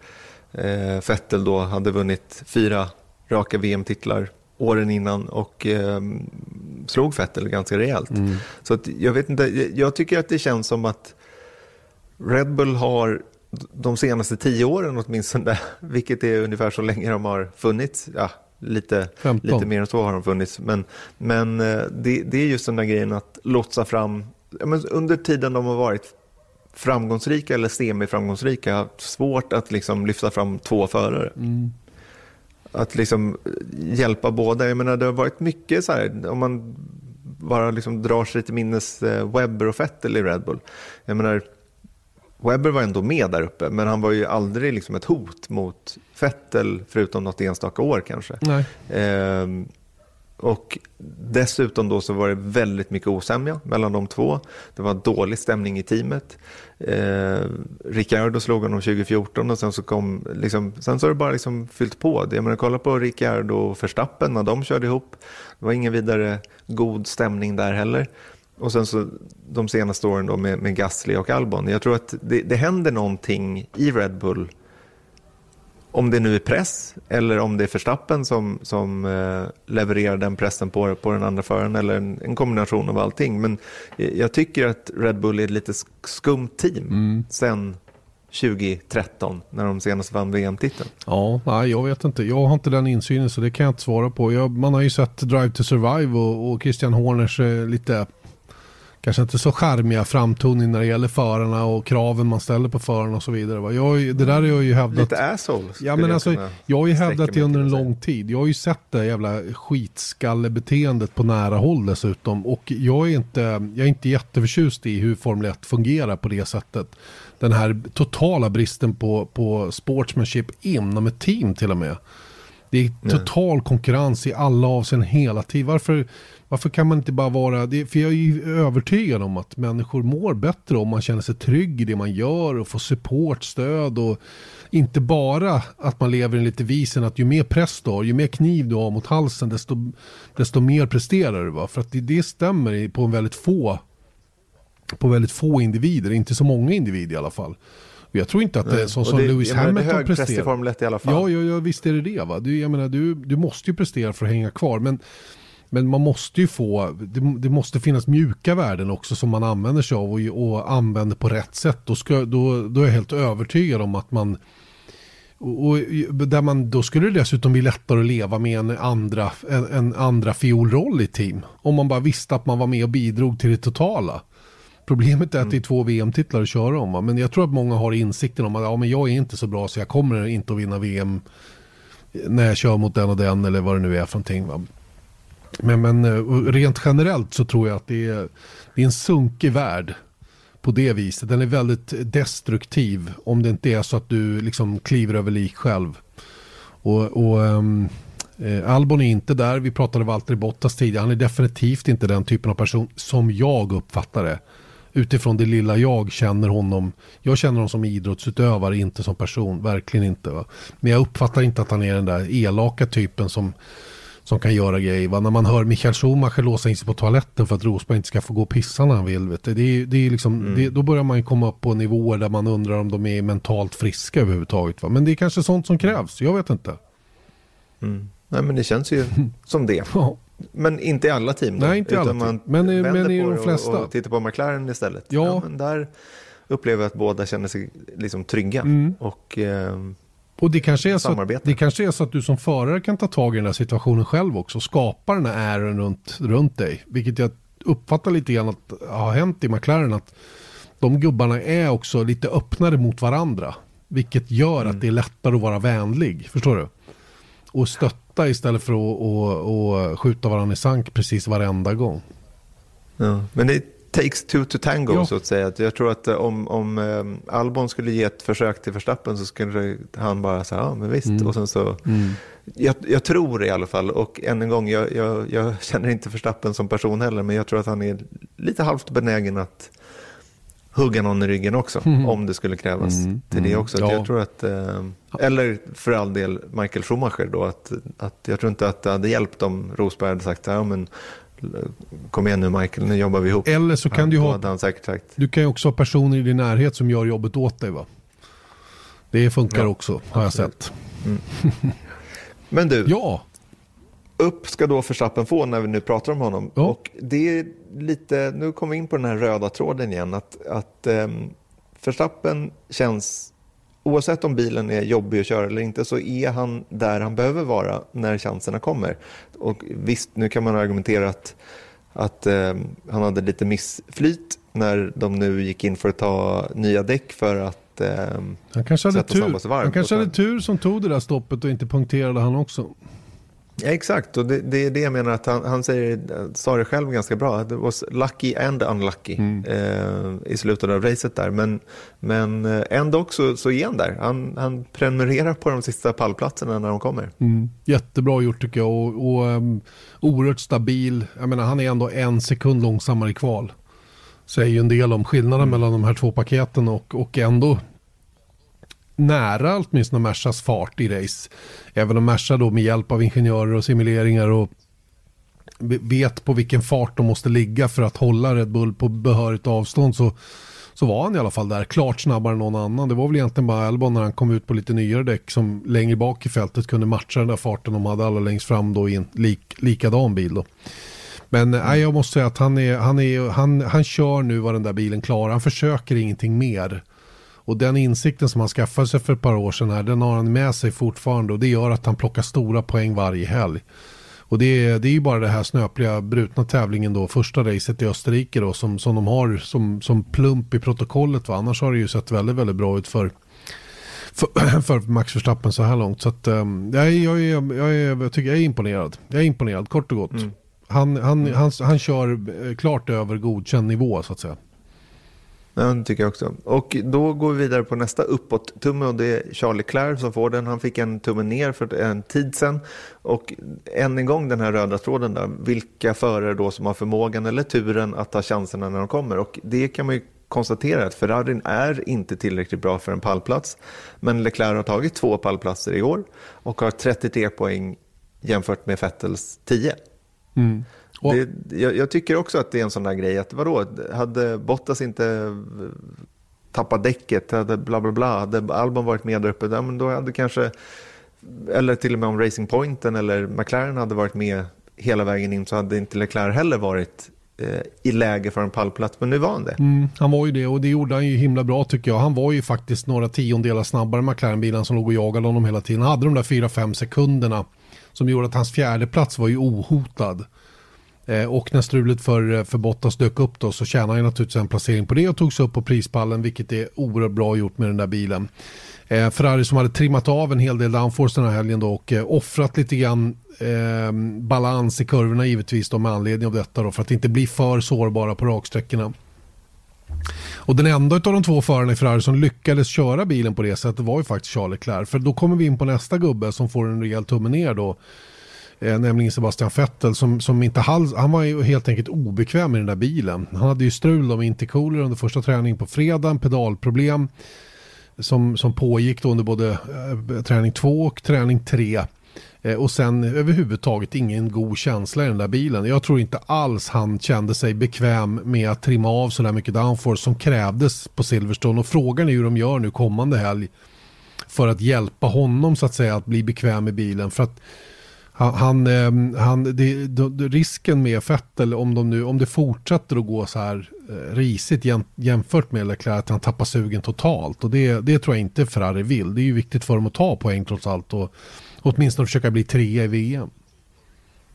eh, Vettel då hade vunnit fyra raka VM-titlar åren innan och eh, slog Vettel ganska rejält. Mm. Så att, jag vet inte, jag tycker att det känns som att Red Bull har de senaste tio åren åtminstone, (laughs) vilket är ungefär så länge de har funnits, ja, lite, lite mer än så har de funnits, men, men eh, det, det är just den där grejen att lotsa fram, ja, men under tiden de har varit framgångsrika eller semiframgångsrika, svårt att liksom lyfta fram två förare. Mm att liksom hjälpa båda. Jag menar, det har varit mycket så här, om man bara liksom drar sig till minnes eh, Webber och Vettel i Red Bull. Jag menar, Webber var ändå med där uppe, men han var ju aldrig liksom ett hot mot Vettel, förutom något enstaka år kanske. Eh, och dessutom då så var det väldigt mycket osämja mellan de två. Det var dålig stämning i teamet. Eh, Ricciardo slog honom 2014 och sen så kom, liksom, sen så har det bara liksom fyllt på. Jag menar, kolla på Ricciardo och Verstappen när de körde ihop. Det var ingen vidare god stämning där heller. Och sen så de senaste åren då med, med Gasly och Albon. Jag tror att det, det händer någonting i Red Bull om det nu är press eller om det är Verstappen som, som eh, levererar den pressen på, på den andra föraren eller en, en, kombination av allting. Men jag tycker att Red Bull är ett lite skumt team mm. sen 2013 när de senast vann VM-titeln? Ja, nej, jag vet inte. Jag har inte den insynen så det kan jag inte svara på. Jag, man har ju sett Drive to Survive och, och Christian Horners eh, lite kanske inte så charmiga framtoning när det gäller förarna och kraven man ställer på förarna och så vidare. Jag, det där har jag ju hävdat. Lite assholes. Ja, men alltså, jag har ju hävdat det under en lång tid. Jag har ju sett det jävla skitskallebeteendet på nära håll dessutom. Och jag är inte, jag är inte jätteförtjust i hur Formel 1 fungerar på det sättet. Den här totala bristen på, på sportsmanship inom ett team till och med. Det är total konkurrens i alla avseenden hela tiden. Varför, varför kan man inte bara vara, det, för jag är ju övertygad om att människor mår bättre om man känner sig trygg i det man gör och får support, stöd och inte bara att man lever lite visen att ju mer press du har, ju mer kniv du har mot halsen desto, desto mer presterar du. Va? För att det, det stämmer på en väldigt få på väldigt få individer, inte så många individer i alla fall. Jag tror inte att det är så som Lewis Hamilton presterar. i Formel 1 i alla fall. Ja, ja, ja, visst är det det. Va? Du, jag menar, du, du måste ju prestera för att hänga kvar. Men men man måste ju få, det, det, måste finnas mjuka värden också som man använder sig av och, och använder på rätt sätt. Då, ska, då, då är jag helt övertygad om att man och, och, där man, då skulle det dessutom bli lättare att leva med en andra, en, en andra fiolroll i team. Om man bara visste att man var med och bidrog till det totala. Problemet är att det är två VM-titlar att köra om. Va? Men jag tror att många har insikten om att ja, men jag är inte så bra så jag kommer inte att vinna VM när jag kör mot den och den eller vad det nu är för någonting. Va? Men, men eh, rent generellt så tror jag att det är, det är en sunkig värld på det viset. Den är väldigt destruktiv om det inte är så att du liksom kliver över lik själv. Och, och um, Albon är inte där. Vi pratade Valtteri Bottas tidigare. Han är definitivt inte den typen av person som jag uppfattar det. Utifrån det lilla jag känner honom. Jag känner honom som idrottsutövare, inte som person. Verkligen inte. Va? Men jag uppfattar inte att han är den där elaka typen som som kan göra grejer. Va? När man hör Michael Schumacher låsa in sig på toaletten för att Rosberg inte ska få gå och pissa när han vill. Vet du? Det är, det är liksom, mm. det, då börjar man komma upp på nivåer där man undrar om de är mentalt friska överhuvudtaget. Va? Men det är kanske sånt som krävs, jag vet inte. Mm. Nej men det känns ju (laughs) som det. Ja. Men inte i alla team då? Nej, inte i alla team. Men, men i de flesta. Och, och tittar på McLaren istället. Ja. ja men där upplever jag att båda känner sig liksom trygga. Mm. Och... Eh, och det kanske, är så att, det kanske är så att du som förare kan ta tag i den här situationen själv också. Skapa den här ären runt, runt dig. Vilket jag uppfattar lite grann att har hänt i McLaren. Att de gubbarna är också lite öppnare mot varandra. Vilket gör mm. att det är lättare att vara vänlig. Förstår du? Och stötta istället för att och, och skjuta varandra i sank precis varenda gång. Ja, men det takes two to tango ja. så att säga. Jag tror att eh, om, om um, Albon skulle ge ett försök till Verstappen så skulle han bara säga ja men visst. Mm. Och sen så, mm. jag, jag, tror i alla fall, och än en gång, jag, jag, jag, (laughs) känner inte Verstappen som person heller, men jag tror att han är lite halvt benägen att hugga någon i ryggen också, mm. om det skulle krävas mm. till det mm. också. Ja. Jag tror att, uh, eller för all del Michael Schumacher då, att, att jag tror inte att det hade hjälpt om Rosberg hade sagt ja men kom igen nu Michael, nu jobbar vi ihop. Eller så kan han, du ha, han säkert sagt. du kan ju också ha personer i din närhet som gör jobbet åt dig va? Det funkar ja, också, har jag sett. Mm. Men du, (laughs) ja. upp ska då Verstappen få när vi nu pratar om honom. Ja. Och det är lite, nu kommer vi in på den här röda tråden igen, att, att um, Verstappen känns oavsett om bilen är jobbig att köra eller inte så är han där han behöver vara när chanserna kommer. Och visst, nu kan man argumentera att, att eh, han hade lite missflyt när de nu gick in för att ta nya däck för att eh, han kanske hade tur. Han kanske hade tur som tog det där stoppet och inte punkterade han också. Ja, exakt, och det, det, är det jag menar att han, han säger, sa det själv ganska bra. Det was lucky and unlucky mm. eh, i slutet av racet där. Men, men eh, ändå så, så är han där. Han, han prenumererar på de sista pallplatserna när de kommer. Mm. Jättebra gjort tycker jag och, och um, oerhört stabil. Jag menar, han är ändå en sekund långsammare i kval. Säger ju en del om skillnaden mm. mellan de här två paketen och, och ändå nära åtminstone Mersas fart i race. Även om Mersa då med hjälp av ingenjörer och simuleringar och vet på vilken fart de måste ligga för att hålla Red Bull på behörigt avstånd så, så var han i alla fall där klart snabbare än någon annan. Det var väl egentligen bara Albon när han kom ut på lite nyare däck som längre bak i fältet kunde matcha den där farten de hade alla längst fram då i en lik, likadan bil då. Men nej, jag måste säga att han, är, han, är, han, han kör nu vad den där bilen klarar. Han försöker ingenting mer. Och den insikten som han skaffade sig för ett par år sedan här, den har han med sig fortfarande och det gör att han plockar stora poäng varje helg. Och det är, det är ju bara det här snöpliga brutna tävlingen då, första racet i Österrike då, som, som de har som, som plump i protokollet. Va? Annars har det ju sett väldigt, väldigt bra ut för, för, (clears throat) för Max Verstappen så här långt. Så att, um, jag, jag, jag, jag, jag, tycker jag är imponerad. Jag är imponerad, kort och gott. Mm. Han, han, mm. han, han kör eh, klart över godkänd nivå så att säga. Ja, det tycker jag också. Och då går vi vidare på nästa uppåt-tumme och det är Charlie Clair som får den. Han fick en tumme ner för en tid sedan. Och än en gång den här röda tråden där. Vilka förare då som har förmågan eller turen att ta chanserna när de kommer. Och det kan man ju konstatera att Ferrarin är inte tillräckligt bra för en pallplats. Men Leclerc har tagit två pallplatser i år och har 33 poäng jämfört med Vettels 10. Mm. Det, jag, jag, tycker också att det är en sån där grej att vadå, hade Bottas inte tappat däcket, hade bla bla bla, hade Albon varit med där uppe, ja, men då hade kanske, eller till och med om Racing Pointen eller McLaren hade varit med hela vägen in så hade inte Leclerc heller varit eh, i läge för en pallplats, men nu var han det. Mm, han var ju det och det gjorde han ju himla bra tycker jag. Han var ju faktiskt några tiondelar snabbare än McLaren-bilen som låg och jagade honom hela tiden. Han hade de där 4-5 sekunderna som gjorde att hans fjärde plats var ju ohotad. Eh, och när strulet för, för Bottas dök upp då så tjänade han naturligtvis en placering på det och tog sig upp på prispallen vilket är oerhört bra gjort med den där bilen. Eh, Ferrari som hade trimmat av en hel del downforce den här helgen då och eh, offrat lite grann eh, balans i kurvorna givetvis då med anledning av detta då för att inte bli för sårbara på raksträckorna. Och den enda av de två förarna i Ferrari som lyckades köra bilen på det sättet var ju faktiskt Charles Leclerc. För då kommer vi in på nästa gubbe som får en rejäl tumme ner då. Eh, nämligen Sebastian Vettel som, som inte alls, han var ju helt enkelt obekväm i den där bilen. Han hade ju strul med intercooler under första träningen på fredagen, pedalproblem som, som pågick då under både eh, träning 2 och träning 3. Eh, och sen överhuvudtaget ingen god känsla i den där bilen. Jag tror inte alls han kände sig bekväm med att trimma av så där mycket downforce som krävdes på Silverstone. Och frågan är hur de gör nu kommande helg för att hjälpa honom så att säga att bli bekväm i bilen. För att han, han, ehm, han det, det, risken med Fettel om, de nu, om det fortsätter att gå så här eh, risigt jämfört med Leclerc att han tappar sugen totalt. Och det, det tror jag inte Ferrari vill. Det är ju viktigt för dem att ta poäng trots allt och åtminstone försöka bli trea i VM.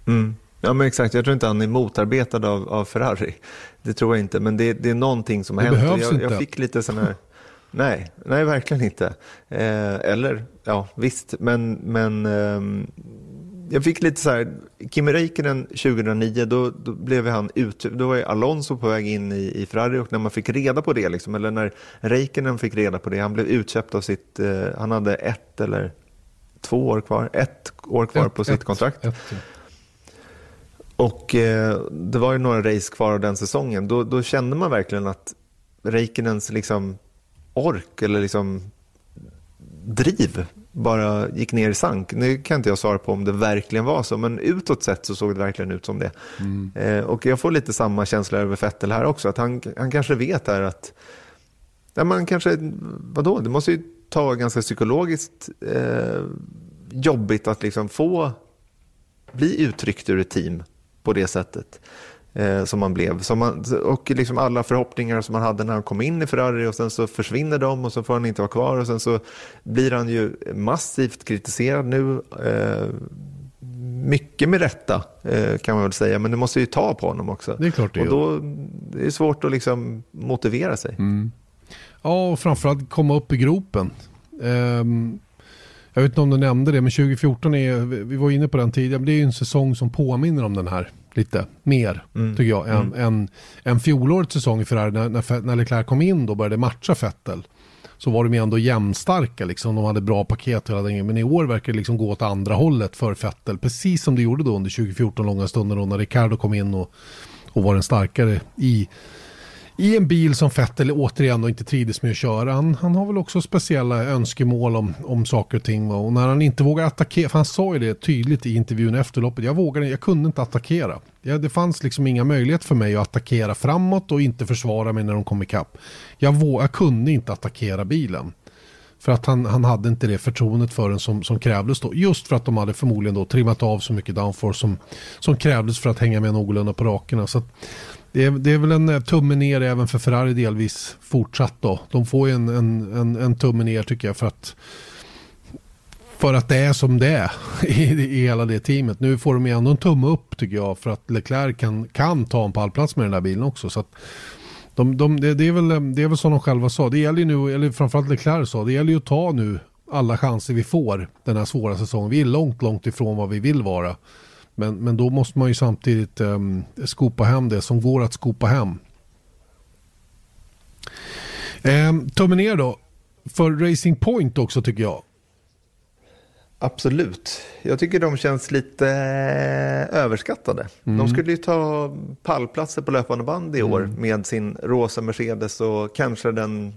Mm. Ja men exakt, jag tror inte han är motarbetad av, av Ferrari. Det tror jag inte, men det, det är någonting som har det hänt. Behövs jag, inte. jag fick lite sådana här... Nej, nej verkligen inte. Eh, eller, ja visst, men, men eh, jag fick lite så här, Kimi Räikkönen 2009, då, då blev han ut, då var Alonso på väg in i, i Ferrari och när man fick reda på det, liksom, eller när Räikkönen fick reda på det, han blev utköpt av sitt, eh, han hade ett eller två år kvar, ett år kvar ett, på sitt kontrakt. Ett, ja. Och eh, det var ju några race kvar av den säsongen. Då, då kände man verkligen att Räikkönens liksom ork eller liksom driv bara gick ner i sank. Nu kan inte jag svara på om det verkligen var så, men utåt sett så såg det verkligen ut som det. Mm. Eh, och jag får lite samma känsla över Fettel här också, att han, han kanske vet här att, ja, man kanske, vadå, det måste ju ta ganska psykologiskt eh, jobbigt att liksom få bli uttryckt ur ett team på det sättet eh, som man blev. Som man, och liksom alla förhoppningar som man hade när han kom in i Ferrari och sen så försvinner de och så får han inte vara kvar och sen så blir han ju massivt kritiserad nu. Eh, mycket med rätta eh, kan man väl säga, men det måste ju ta på honom också. Det är klart det och då det är svårt att liksom motivera sig. Mm. Ja, och framförallt komma upp i gropen. Um, jag vet inte om du nämnde det, men 2014 är, vi var inne på den tidigare, men det är ju en säsong som påminner om den här lite mer, mm. tycker jag, än, mm. än, än fjolårets säsong i Ferrari. När, när, när Leclerc kom in då började matcha Vettel. Så var de ju ändå jämnstarka, liksom. de hade bra paket hela den Men i år verkar det liksom gå åt andra hållet för Vettel. Precis som det gjorde då under 2014 långa stunder då när Ricardo kom in och, och var den starkare i i en bil som Vettel återigen inte trivdes med att köra. Han, han har väl också speciella önskemål om, om saker och ting. Och när han inte vågar attackera, för han sa ju det tydligt i intervjun efter loppet. Jag vågade, jag kunde inte attackera. Ja, det fanns liksom inga möjligheter för mig att attackera framåt och inte försvara mig när de kom ikapp. Jag, våg, jag kunde inte attackera bilen. För att han, han hade inte det förtroendet för den som, som krävdes då. Just för att de hade förmodligen då trimmat av så mycket downforce som, som krävdes för att hänga med någorlunda på rakerna. Så det är, det är väl en eh, tumme ner även för Ferrari delvis fortsatt då. De får ju en, en, en, en tumme ner tycker jag för att för att det är som det är (laughs) i, i hela det teamet. Nu får de ju ändå en tumme upp tycker jag för att Leclerc kan, kan ta en pallplats med den där bilen också. Så de, de, det, det, är väl, eh, det är väl som de själva sa, det gäller ju nu, eller framförallt Leclerc sa, det gäller ju att ta nu alla chanser vi får den här svåra säsongen. Vi är långt, långt ifrån vad vi vill vara. Men, men då måste man ju samtidigt um, skopa hem det som går att skopa hem. Um, tummen ner då. För Racing Point också tycker jag. Absolut. Jag tycker de känns lite eh, överskattade. Mm. De skulle ju ta pallplatser på löpande band i år mm. med sin rosa Mercedes och kanske den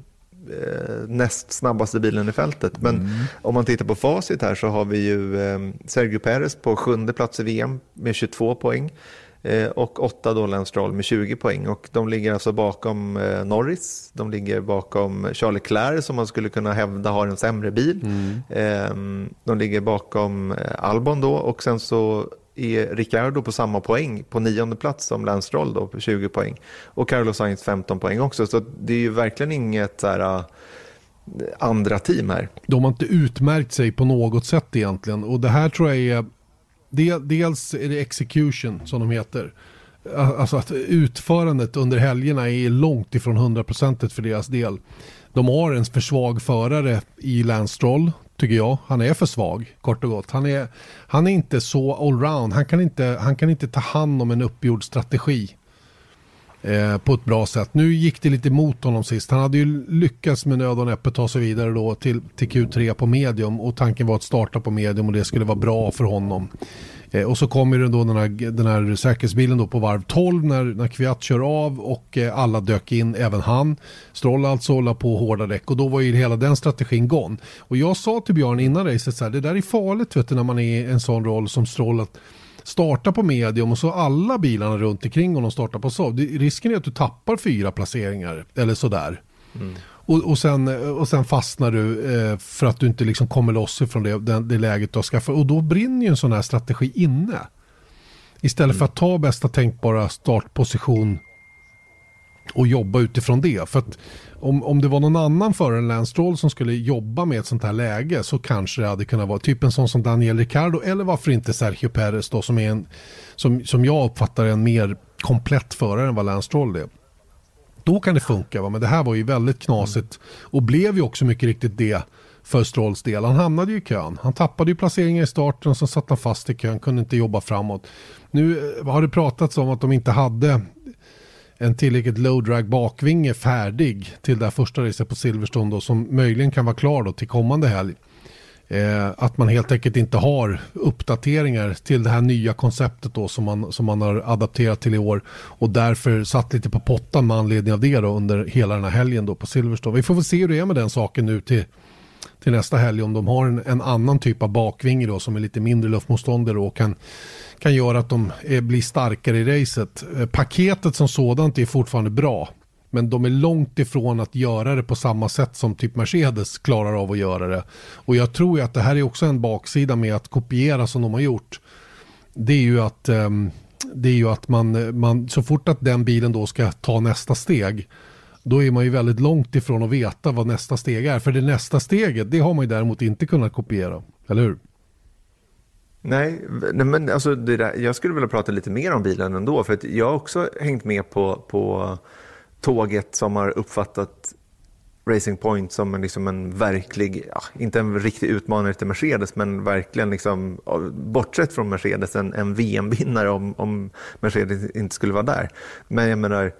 näst snabbaste bilen i fältet. Men mm. om man tittar på facit här så har vi ju eh, Sergio Perez på sjunde plats i VM med 22 poäng. Eh, och åtta då Lance Stroll med 20 poäng. Och de ligger alltså bakom eh, Norris, de ligger bakom Charles Leclerc som man skulle kunna hävda har en sämre bil. Mm. Eh, de ligger bakom eh, Albon då och sen så är Ricardo på samma poäng på nionde plats som Lance Stroll då på 20 poäng. Och Carlos Sainz 15 poäng också. Så det är ju verkligen inget så här, äh, andra team här. De har inte utmärkt sig på något sätt egentligen. Och det här tror jag är, dels är det execution som de heter. Äh, alltså att utförandet under helgerna är långt ifrån 100% för deras del. De har en för svag förare i Lance Stroll, tycker jag. Han är för svag, kort och gott. Han är, han är inte så allround. Han kan inte, han kan inte ta hand om en uppgjord strategi eh, på ett bra sätt. Nu gick det lite emot honom sist. Han hade ju lyckats med nöd och näppe ta sig vidare då till, till Q3 på medium och tanken var att starta på medium och det skulle vara bra för honom. Eh, och så kommer det då den här, den här säkerhetsbilen då på varv 12 när, när Kviat kör av och eh, alla dök in, även han. Stroll alltså la på hårda däck och då var ju hela den strategin gone. Och jag sa till Björn innan racet så här, det där är farligt vet du, när man är i en sån roll som Stroll att starta på medium och så alla bilarna runt omkring honom startar på Saab. Risken är att du tappar fyra placeringar eller sådär. Mm. Och, och, sen, och sen fastnar du eh, för att du inte liksom kommer loss ifrån det, det, det läget du har skaffat. Och då brinner ju en sån här strategi inne. Istället mm. för att ta bästa tänkbara startposition och jobba utifrån det. För att om, om det var någon annan förare än Lance som skulle jobba med ett sånt här läge så kanske det hade kunnat vara typ en sån som Daniel Ricciardo eller varför inte Sergio Perez då som är en, som, som jag uppfattar en mer komplett förare än vad Lance Stroll är. Då kan det funka, va? men det här var ju väldigt knasigt och blev ju också mycket riktigt det för Strolls del. Han hamnade ju i kön. Han tappade ju placeringen i starten och så satt han fast i kön, kunde inte jobba framåt. Nu eh, har det pratats om att de inte hade en tillräckligt low drag bakvinge färdig till det här första racet på Silverstone då, som möjligen kan vara klar då till kommande helg. Eh, att man helt enkelt inte har uppdateringar till det här nya konceptet då som man, som man har adapterat till i år och därför satt lite på pottan med anledning av det då under hela den här helgen då på Silverstone. Vi får väl se hur det är med den saken nu till, till nästa helg om de har en, en annan typ av bakvinge då som är lite mindre luftmotståndare och kan, kan göra att de är, blir starkare i racet. Eh, paketet som sådant är fortfarande bra. Men de är långt ifrån att göra det på samma sätt som typ Mercedes klarar av att göra det. Och jag tror ju att det här är också en baksida med att kopiera som de har gjort. Det är ju att, ehm, det är ju att man, man, så fort att den bilen då ska ta nästa steg, då är man ju väldigt långt ifrån att veta vad nästa steg är. För det nästa steget, det har man ju däremot inte kunnat kopiera. Eller hur? Nej, men alltså där, jag skulle vilja prata lite mer om bilen ändå. För att jag har också hängt med på, på tåget som har uppfattat Racing Point som en, liksom en verklig, ja, inte en riktig utmanare till Mercedes, men verkligen, liksom, bortsett från Mercedes, en, en VM-vinnare om, om Mercedes inte skulle vara där. Men jag menar,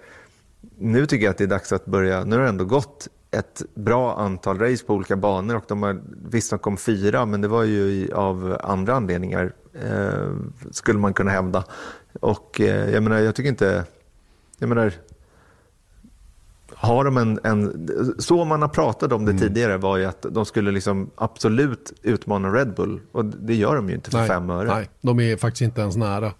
nu tycker jag att det är dags att börja, nu har det ändå gått ett bra antal race på olika banor och de har, visst de kom fyra, men det var ju av andra anledningar, eh, skulle man kunna hävda. Och eh, jag menar, jag tycker inte, jag menar, har de en, en, så man har pratat om det mm. tidigare var ju att de skulle liksom absolut utmana Red Bull och det gör de ju inte för nej, fem öre. Nej, de är faktiskt inte ens nära.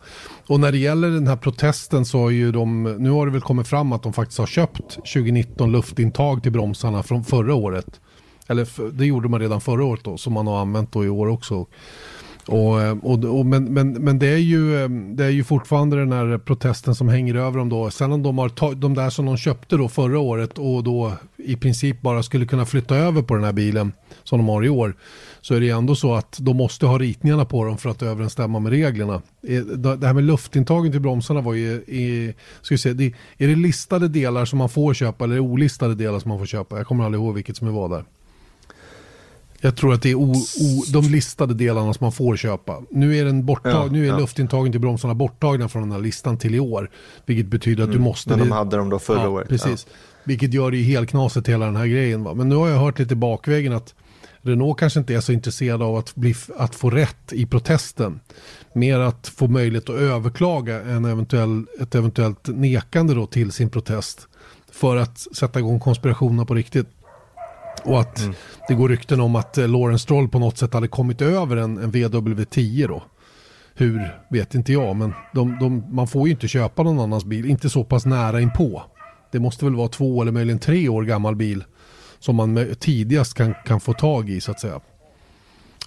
Och när det gäller den här protesten så har ju de, nu har det väl kommit fram att de faktiskt har köpt 2019 luftintag till bromsarna från förra året. Eller det gjorde man redan förra året då, som man har använt då i år också. Och, eh, och, och, men, men, men det, är ju, eh, det är ju fortfarande den här protesten som hänger över dem då. Sen om de har tagit de där som de köpte då förra året och då i princip bara skulle kunna flytta över på den här bilen som de har i år. Så är det ändå så att de måste ha ritningarna på dem för att överensstämma med reglerna. Eh, det här med luftintagen till bromsarna var ju, i, ska vi se, det, är det listade delar som man får köpa eller är det olistade delar som man får köpa? Jag kommer aldrig ihåg vilket som är vad där. Jag tror att det är o, o, de listade delarna som man får köpa. Nu är, den borttag, ja, nu är ja. luftintagen till bromsarna borttagna från den här listan till i år. Vilket betyder att mm. du måste... Men de hade dem då förra ja, året. Precis. Vilket gör det ju helt knasigt hela den här grejen. Va? Men nu har jag hört lite bakvägen att Renault kanske inte är så intresserad av att, bli, att få rätt i protesten. Mer att få möjlighet att överklaga en eventuell, ett eventuellt nekande då till sin protest. För att sätta igång konspirationen på riktigt. Och att mm. det går rykten om att eh, Lawrence Stroll på något sätt hade kommit över en, en VW10 då. Hur vet inte jag, men de, de, man får ju inte köpa någon annans bil, inte så pass nära inpå. Det måste väl vara två eller möjligen tre år gammal bil som man tidigast kan, kan få tag i så att säga.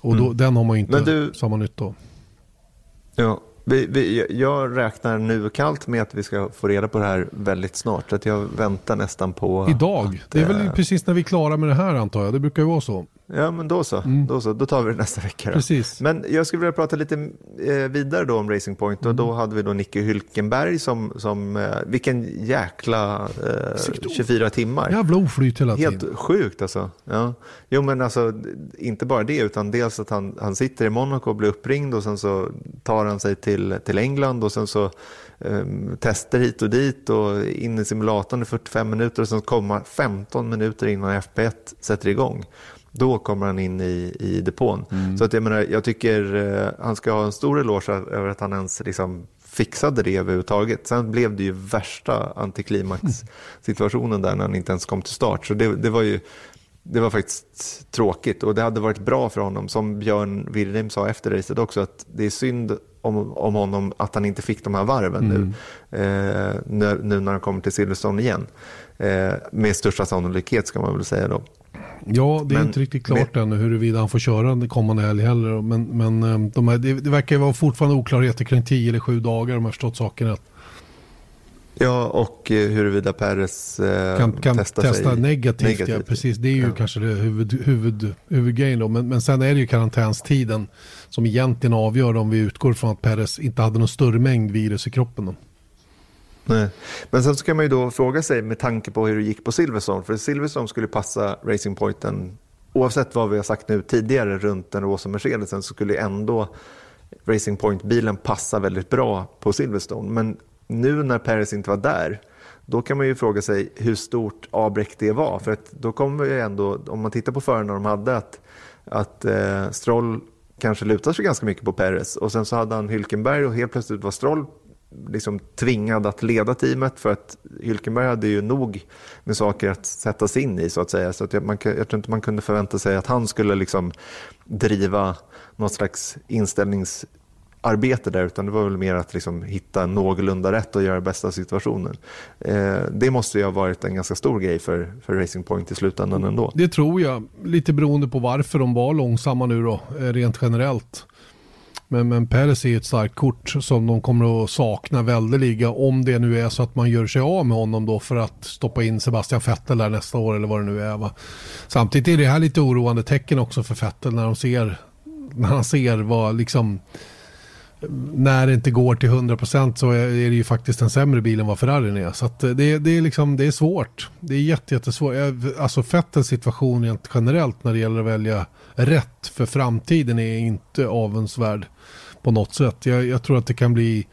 Och då, mm. den har man ju inte du, samma nytta av. Ja, Vi, vi, jag räknar nu kallt med att vi ska få reda på det här väldigt snart. Så att jag väntar nästan på... Idag? Att, det är väl äh... precis när vi är klara med det här antar jag. Det brukar ju vara så. Ja, men då så. Mm. Då, så. då tar vi det nästa vecka. Då. Precis. Men jag skulle vilja prata lite eh, vidare då om Racing Point. Och mm. då hade vi då Nicky Hülkenberg som, som eh, vilken jäkla eh, 24 timmar. Jävla oflyt hela tiden. Helt sjukt alltså. Ja. Jo, men alltså inte bara det, utan dels att han, han sitter i Monaco och blir uppringd och sen så tar han sig till, till England och sen så um, tester hit och dit och in i simulatorn i 45 minuter och sen kommer 15 minuter innan FP1 sätter igång. Då kommer han in i, i depån. Mm. Så att jag, menar, jag tycker uh, han ska ha en stor eloge över att han ens liksom, fixade det överhuvudtaget. Sen blev det ju värsta antiklimax-situationen där när han inte ens kom till start. Så det, det var ju det var faktiskt tråkigt och det hade varit bra för honom. Som Björn Wirdheim sa efter racet också, att det är synd om, om honom att han inte fick de här varven mm. nu, eh, nu, nu, när han kommer till Silverstone igen. Eh, med största sannolikhet ska man väl säga då. Ja, det är men, inte riktigt klart men, ännu huruvida han får köra den kommande helg heller. Men, men eh, de här, det, det verkar ju vara fortfarande oklarheter kring tio eller sju dagar om jag förstått saken rätt. Ja, och eh, huruvida Peres eh, kan, kan testa, testa negativt. negativt. Ja, precis. Det är ju ja. kanske det huvud, huvud, huvudgrejen då. Men, men sen är det ju karantänstiden som egentligen avgör om vi utgår från att Peres inte hade någon större mängd virus i kroppen. Då. Nej. Men sen så kan man ju då fråga sig med tanke på hur det gick på Silverstone. För Silverstone skulle passa Racing Pointen oavsett vad vi har sagt nu tidigare runt den rosa Mercedesen så skulle ändå Racing Point-bilen passa väldigt bra på Silverstone. Men nu när Paris inte var där, då kan man ju fråga sig hur stort avbräck det var. För att då kommer ju ändå, om man tittar på förarna de hade, att, att eh, Stroll kanske lutar sig ganska mycket på Perez och sen så hade han Hylkenberg och helt plötsligt var Stroll liksom tvingad att leda teamet för att Hylkenberg hade ju nog med saker att sätta sig in i så att säga. Så att jag, man, jag tror inte man kunde förvänta sig att han skulle liksom driva något slags inställningsarbete där utan det var väl mer att liksom hitta någorlunda rätt och göra bästa situationen. Eh, det måste ju ha varit en ganska stor grej för, för Racing Point i slutändan ändå. Det tror jag, lite beroende på varför de var långsamma nu då, eh, rent generellt. Men, men Peres är ett starkt kort som de kommer att sakna väldeliga om det nu är så att man gör sig av med honom då för att stoppa in Sebastian Vettel där nästa år eller vad det nu är. Va? Samtidigt är det här lite oroande tecken också för Vettel när, de ser, när han ser vad liksom när det inte går till 100% så är det ju faktiskt en sämre bil än vad Ferrarin är. Så det, det, är liksom, det är svårt. Det är jättesvårt. Eh, alltså Fettels situation rent generellt när det gäller att välja rätt för framtiden är inte avundsvärd på något sätt. Jag, jag tror att det kan bli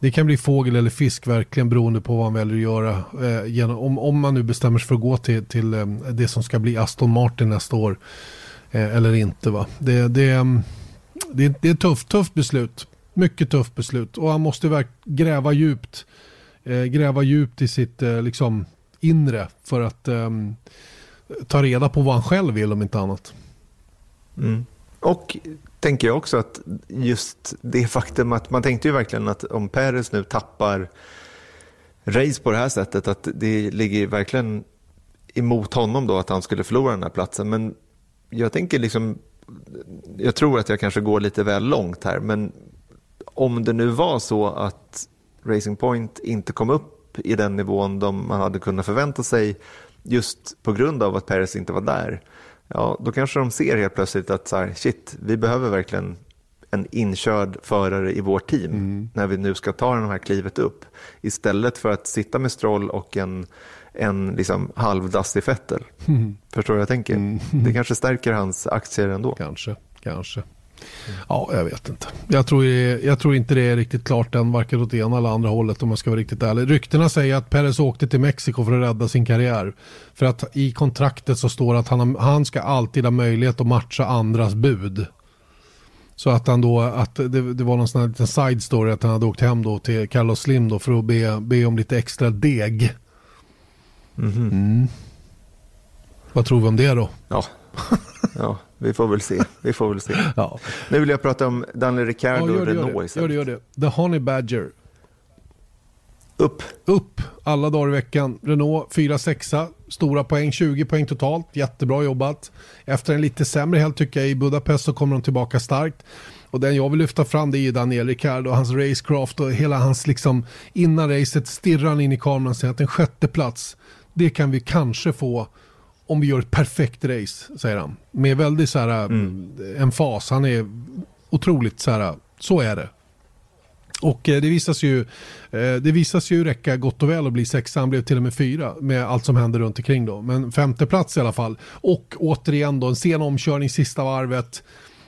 det kan bli fågel eller fisk verkligen beroende på vad man väljer att göra. Eh, genom, om, om man nu bestämmer sig för att gå till, till eh, det som ska bli Aston Martin nästa år. Eh, eller inte. Va? Det, det, mm, det, det är ett tufft, tufft beslut. Mycket tufft beslut och han måste gräva djupt. Eh, gräva djupt i sitt eh, liksom, inre för att eh, ta reda på vad han själv vill om inte annat. Mm. Och tänker jag också att just det faktum att man tänkte ju verkligen att om Peres nu tappar race på det här sättet att det ligger verkligen emot honom då att han skulle förlora den här platsen. Men jag tänker liksom, jag tror att jag kanske går lite väl långt här, men om det nu var så att Racing Point inte kom upp i den nivån de man hade kunnat förvänta sig just på grund av att Perez inte var där, ja, då kanske de ser helt plötsligt att så här, shit, vi behöver verkligen en inkörd förare i vårt team mm. när vi nu ska ta det här klivet upp. Istället för att sitta med Stroll och en, en liksom halvdassig Fettel. Mm. Förstår du vad jag tänker? Mm. Det kanske stärker hans aktier ändå. Kanske, kanske. Ja, jag vet inte. Jag tror, jag tror inte det är riktigt klart än, varken åt ena eller andra hållet om man ska vara riktigt ärlig. Ryktena säger att Perez åkte till Mexiko för att rädda sin karriär. För att i kontraktet så står att han, han ska alltid ha möjlighet att matcha andras bud. Så att han då, att det, det var någon sån här liten side story att han hade åkt hem då till Carlos Slim då för att be, be om lite extra deg. Mm mm. Vad tror vi om det då? Ja, (laughs) ja vi får väl se. Vi får väl se. (laughs) ja. Nu vill jag prata om Daniel Ricciardo ja, och Renault istället. Gör det, gör det. The Honey Badger. Upp. Upp alla dagar i veckan. Renault 4-6, stora poäng, 20 poäng totalt. Jättebra jobbat. Efter en lite sämre helg tycker jag i Budapest så kommer de tillbaka starkt. Och den jag vill lyfta fram det är Daniel Ricciardo, hans racecraft och hela hans liksom innan racet stirrar han in i kameran och säger att en sjätte plats det kan vi kanske få om vi gör ett perfekt race, säger han. Med väldigt så här mm. emfas. Han är otroligt så här, så är det. Och eh, det visas ju, eh, det visas ju räcka gott och väl att bli sexa. Han blev till och med fyra med allt som händer runt omkring då. Men femte plats i alla fall. Och återigen då en sen omkörning sista varvet.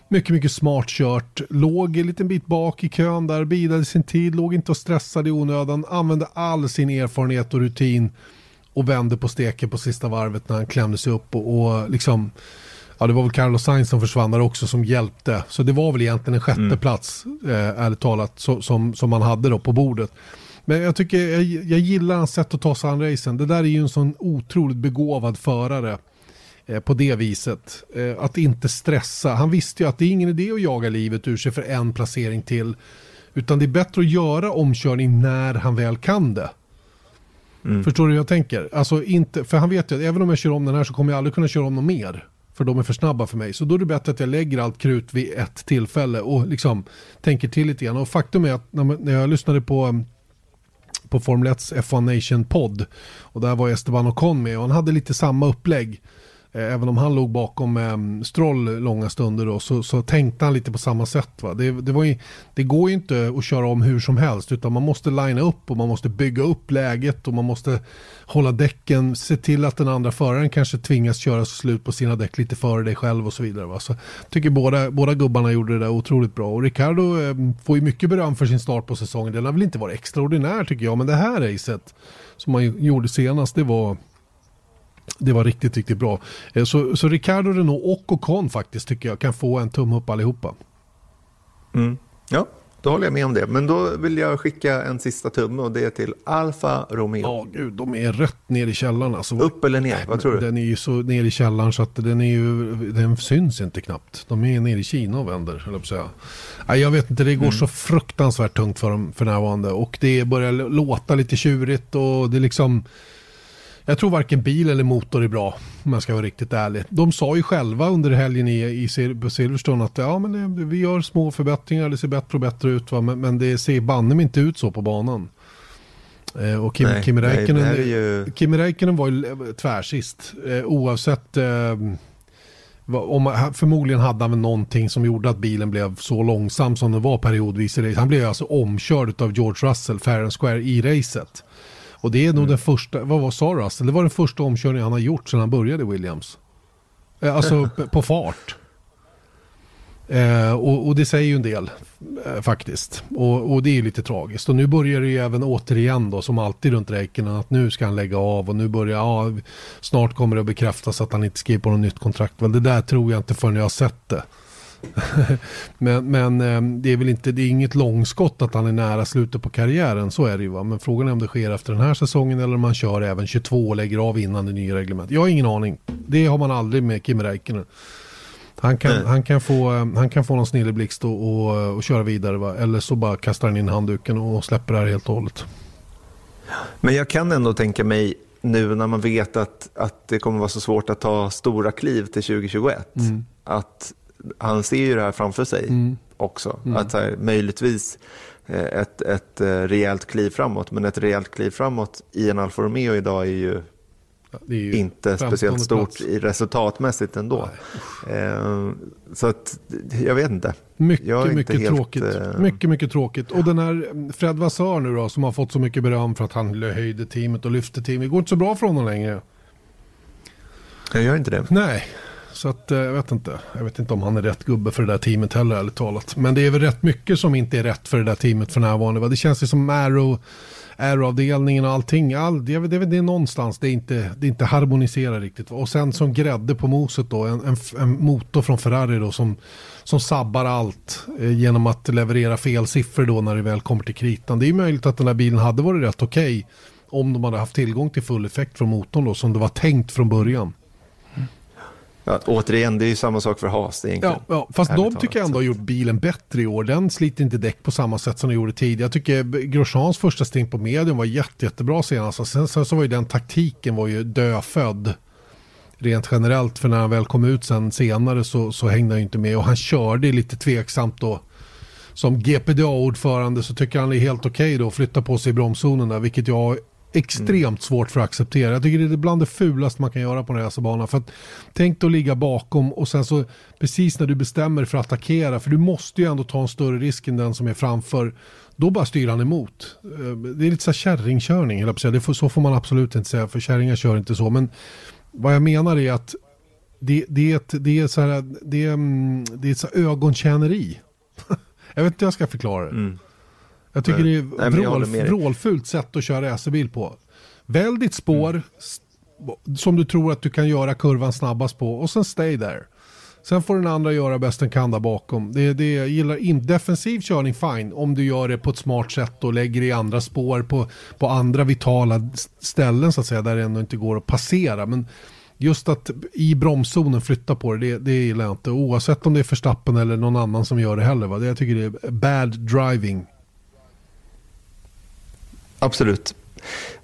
Mycket, mycket smart kört. Låg en liten bit bak i kön där, bidade sin tid, låg inte och stressade i onödan. Använde all sin erfarenhet och rutin och vände på steken på sista varvet när han klämde sig upp och, och liksom Ja, det var väl Carlos Sainz som försvann där också som hjälpte. Så det var väl egentligen en sjätte mm. plats, eh, ärligt talat, så, som, som man hade då på bordet. Men jag tycker, jag, jag gillar hans sätt att ta sig an racen. Det där är ju en sån otroligt begåvad förare eh, på det viset. Eh, att inte stressa. Han visste ju att det är ingen idé att jaga livet ur sig för en placering till. Utan det är bättre att göra omkörning när han väl kan det. Mm. Förstår du hur jag tänker? Alltså inte, för han vet ju att även om jag kör om den här så kommer jag aldrig kunna köra om någon mer. För de är för snabba för mig. Så då är det bättre att jag lägger allt krut vid ett tillfälle och liksom tänker till lite grann. Och faktum är att när jag lyssnade på um, på Formel 1 F1 Nation-podd och där var Esteban Ocon med och han hade lite samma upplägg. Eh, även om han låg bakom eh, Stroll långa stunder då, så, så tänkte han lite på samma sätt. Va? Det, det, var ju, det går ju inte att köra om hur som helst utan man måste linea upp och man måste bygga upp läget och man måste hålla däcken, se till att den andra föraren kanske tvingas köra slut på sina däck lite före dig själv och så vidare. Va? Så jag tycker båda, båda gubbarna gjorde det där otroligt bra och Ricardo eh, får ju mycket beröm för sin start på säsongen. Den har väl inte varit extraordinär tycker jag men det här racet som man gjorde senast det var det var riktigt, riktigt bra. Eh, så, så Ricardo Renault och Ocon faktiskt tycker jag kan få en tumme upp allihopa. Mm. Ja, då håller jag med om det. Men då vill jag skicka en sista tumme och det är till Alfa Romeo. Ja, gud, de är rätt ner i källaren. Alltså, upp eller ner? Vad tror du? Den är ju så ner i källaren så att den, är ju, den syns inte knappt. De är nere i Kina och vänder, jag säga. Nej, jag vet inte, det går mm. så fruktansvärt tungt för dem för närvarande. Och det börjar låta lite tjurigt och det är liksom jag tror varken bil eller motor är bra, om jag ska vara riktigt ärlig. De sa ju själva under helgen i, i Silverstone att ja, men det, vi gör små förbättringar, det ser bättre och bättre ut, va? Men, men det ser banne inte ut så på banan. Eh, och Kim, nej, Kim, Räikkönen, nej, ju... Räikkönen var ju tvärsist, eh, oavsett eh, om, förmodligen hade han väl någonting som gjorde att bilen blev så långsam som den var periodvis i race. Han blev alltså omkörd av George Russell, fair and square, i racet. Och det är nog mm. den första, vad var sa Russell? Det var den första omkörningen han har gjort sedan han började Williams. Eh, alltså (laughs) på fart. Eh, och, och, det säger ju en del eh, faktiskt. Och, och, det är lite tragiskt. Och nu börjar det ju även återigen då som alltid runt Räikkönen att nu ska han lägga av och nu börjar, ja, snart kommer det att bekräftas att han inte skriver på något nytt kontrakt. Väl det där tror jag inte förrän jag har sett det. (laughs) men, men ehm, det är väl inte, det är inget långskott att han är nära slutet på karriären, så är det ju va. Men frågan är om det sker efter den här säsongen eller om man kör även 22 och lägger av innan det nya reglementet. Jag har ingen aning. Det har man aldrig med Kim Räikkönen. Han kan, han, kan få, ehm, han kan få någon snilleblixt och, och, och köra vidare va? eller så bara kastar han in handduken och släpper det här helt och hållet. Men jag kan ändå tänka mig nu när man vet att, att det kommer vara så svårt att ta stora kliv till 2021. Mm. Att han ser ju det här framför sig mm. också. Mm. Att här, möjligtvis eh, ett, ett eh, rejält kliv framåt, men ett rejält kliv framåt i en Alfa Romeo idag är ju, är ju inte speciellt stort i resultatmässigt ändå. Eh, så att, jag vet inte. Mycket, mycket helt, tråkigt. Mycket, mycket tråkigt. Och den här Fred Vassör nu då, som har fått så mycket beröm för att han höjde teamet och lyfte teamet. Det går inte så bra för honom längre. Jag gör inte det. Nej, så att, eh, jag vet inte. Jag vet inte om han är rätt gubbe för det där teamet heller ärligt talat. Men det är väl rätt mycket som inte är rätt för det där teamet för närvarande. Det känns ju som Arrow, Arrow-avdelningen och allting. All, det, är, det, är, det är någonstans det inte, det inte harmoniserar riktigt. Och sen som grädde på moset då, en, en, en motor från Ferrari då som, som sabbar allt eh, genom att leverera fel siffror då när det väl kommer till kritan. Det är möjligt att den här bilen hade varit rätt okej okay, om de hade haft tillgång till full effekt från motorn då som det var tänkt från början. Ja, återigen, det är ju samma sak för Haas egentligen. Ja, ja fast de tycker jag ändå har gjort bilen bättre i år. Den sliter inte däck på samma sätt som de gjorde tidigare. Jag tycker Grosjeans första steg på medium var jätte, jättebra senast. Sen, sen så var ju den taktiken var ju dödfödd. rent generellt. För när han väl kom ut sen senare så, så hängde han inte med. Och han körde lite tveksamt då. Som GPDA-ordförande så tycker han det är helt okej okay då att flytta på sig i bromszonen där. Vilket jag extremt mm. svårt för att acceptera. Jag tycker det är bland det fulaste man kan göra på en racerbana. För att, tänk dig att ligga bakom och sen så precis när du bestämmer dig för att attackera. För du måste ju ändå ta en större risk än den som är framför. Då bara styr han emot. Eh, det är lite så här kärringkörning. Det får, så får man absolut inte säga. För kärringar kör inte så. Men vad jag menar är att det, det, är, ett, det är så här, det är, mm, det är så ögontjäneri. (laughs) jag vet inte hur jag ska förklara det. Mm. Jag tycker det är ett vrål, vrålfult sätt att köra racerbil på. Välj ditt spår mm. som du tror att du kan göra kurvan snabbast på och sen stay there. Sen får den andra göra bäst den kan där bakom. Det, det, jag gillar in, defensiv körning fine om du gör det på ett smart sätt och lägger i andra spår på, på andra vitala ställen så att säga där det ändå inte går att passera. Men just att i bromszonen flytta på det, det, det gillar jag inte. Oavsett om det är Förstappen eller någon annan som gör det heller. Va? Det, jag tycker det är bad driving. Absolut.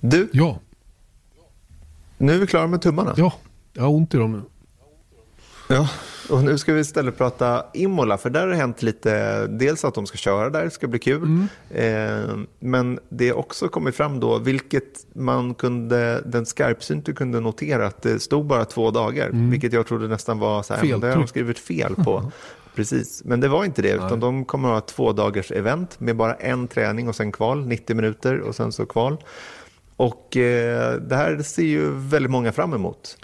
Du, ja. nu är vi klara med tummarna. Ja, jag har ont i dem nu. Ja, och nu ska vi istället prata Imola, för där har det hänt lite, dels att de ska köra där, det ska bli kul, mm. eh, men det har också kommit fram då, vilket man kunde, den skarpsynte kunde notera, att det stod bara två dagar, mm. vilket jag trodde nästan var så här, det har de skrivit fel på. (laughs) Precis, men det var inte det, utan Nej. de kommer att ha två dagars event med bara en träning och sen kval, 90 minuter och sen så kval. Och eh, det här ser ju väldigt många fram emot.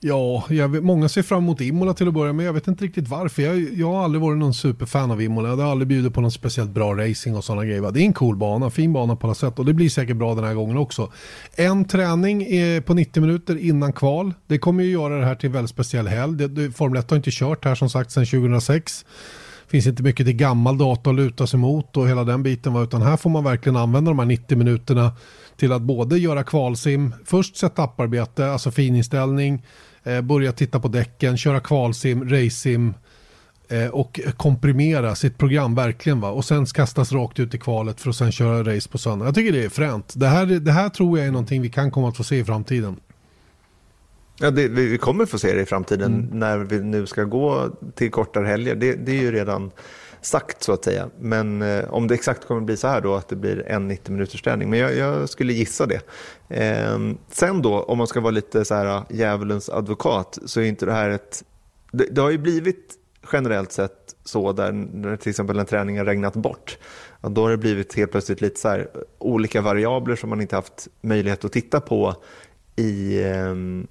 Ja, jag, många ser fram emot Imola till att börja med. Jag vet inte riktigt varför. Jag, jag har aldrig varit någon superfan av Imola. Jag har aldrig bjudit på någon speciellt bra racing och sådana grejer. Det är en cool bana, fin bana på alla sätt och det blir säkert bra den här gången också. En träning eh, på 90 minuter innan kval. Det kommer ju göra det här till en väldigt speciell helg. Det, det, Formel 1 har inte kört här som sagt sedan 2006 finns inte mycket till gammal data att luta sig mot och hela den biten. Utan här får man verkligen använda de här 90 minuterna till att både göra kvalsim, först setuparbete, alltså fininställning, börja titta på däcken, köra kvalsim, racing eh, och komprimera sitt program verkligen. Va? Och sen kastas rakt ut i kvalet för att sen köra race på söndag. Jag tycker det är fränt. Det här, det här tror jag är någonting vi kan komma att få se i framtiden. Ja, det, vi kommer få se det i framtiden mm. när vi nu ska gå till kortare helger. Det, det, är ju redan sagt så att säga. Men eh, om det exakt kommer bli så här då att det blir en 90 minuters träning. Men jag, jag skulle gissa det. Eh, sen då, om man ska vara lite så här eh, djävulens advokat, så är inte det här ett... Det, det har ju blivit generellt sett så där när till exempel en träning har regnat bort. Då har det blivit helt plötsligt lite så här, eh, olika variabler som man inte haft möjlighet att titta på i, ehm,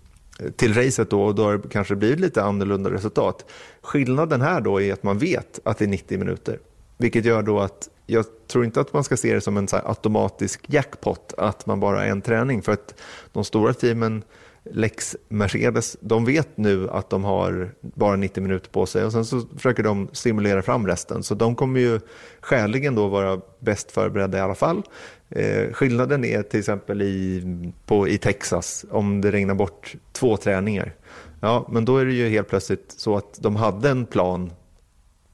till racet då och då har det kanske blivit lite annorlunda resultat. Skillnaden här då är att man vet att det är 90 minuter, vilket gör då att jag tror inte att man ska se det som en så automatisk jackpot, att man bara har en träning, för att de stora teamen Lex Mercedes, de vet nu att de har bara 90 minuter på sig och sen så försöker de simulera fram resten. Så de kommer ju skäligen då vara bäst förberedda i alla fall. Eh, skillnaden är till exempel i, på, i Texas om det regnar bort två träningar. Ja, men då är det ju helt plötsligt så att de hade en plan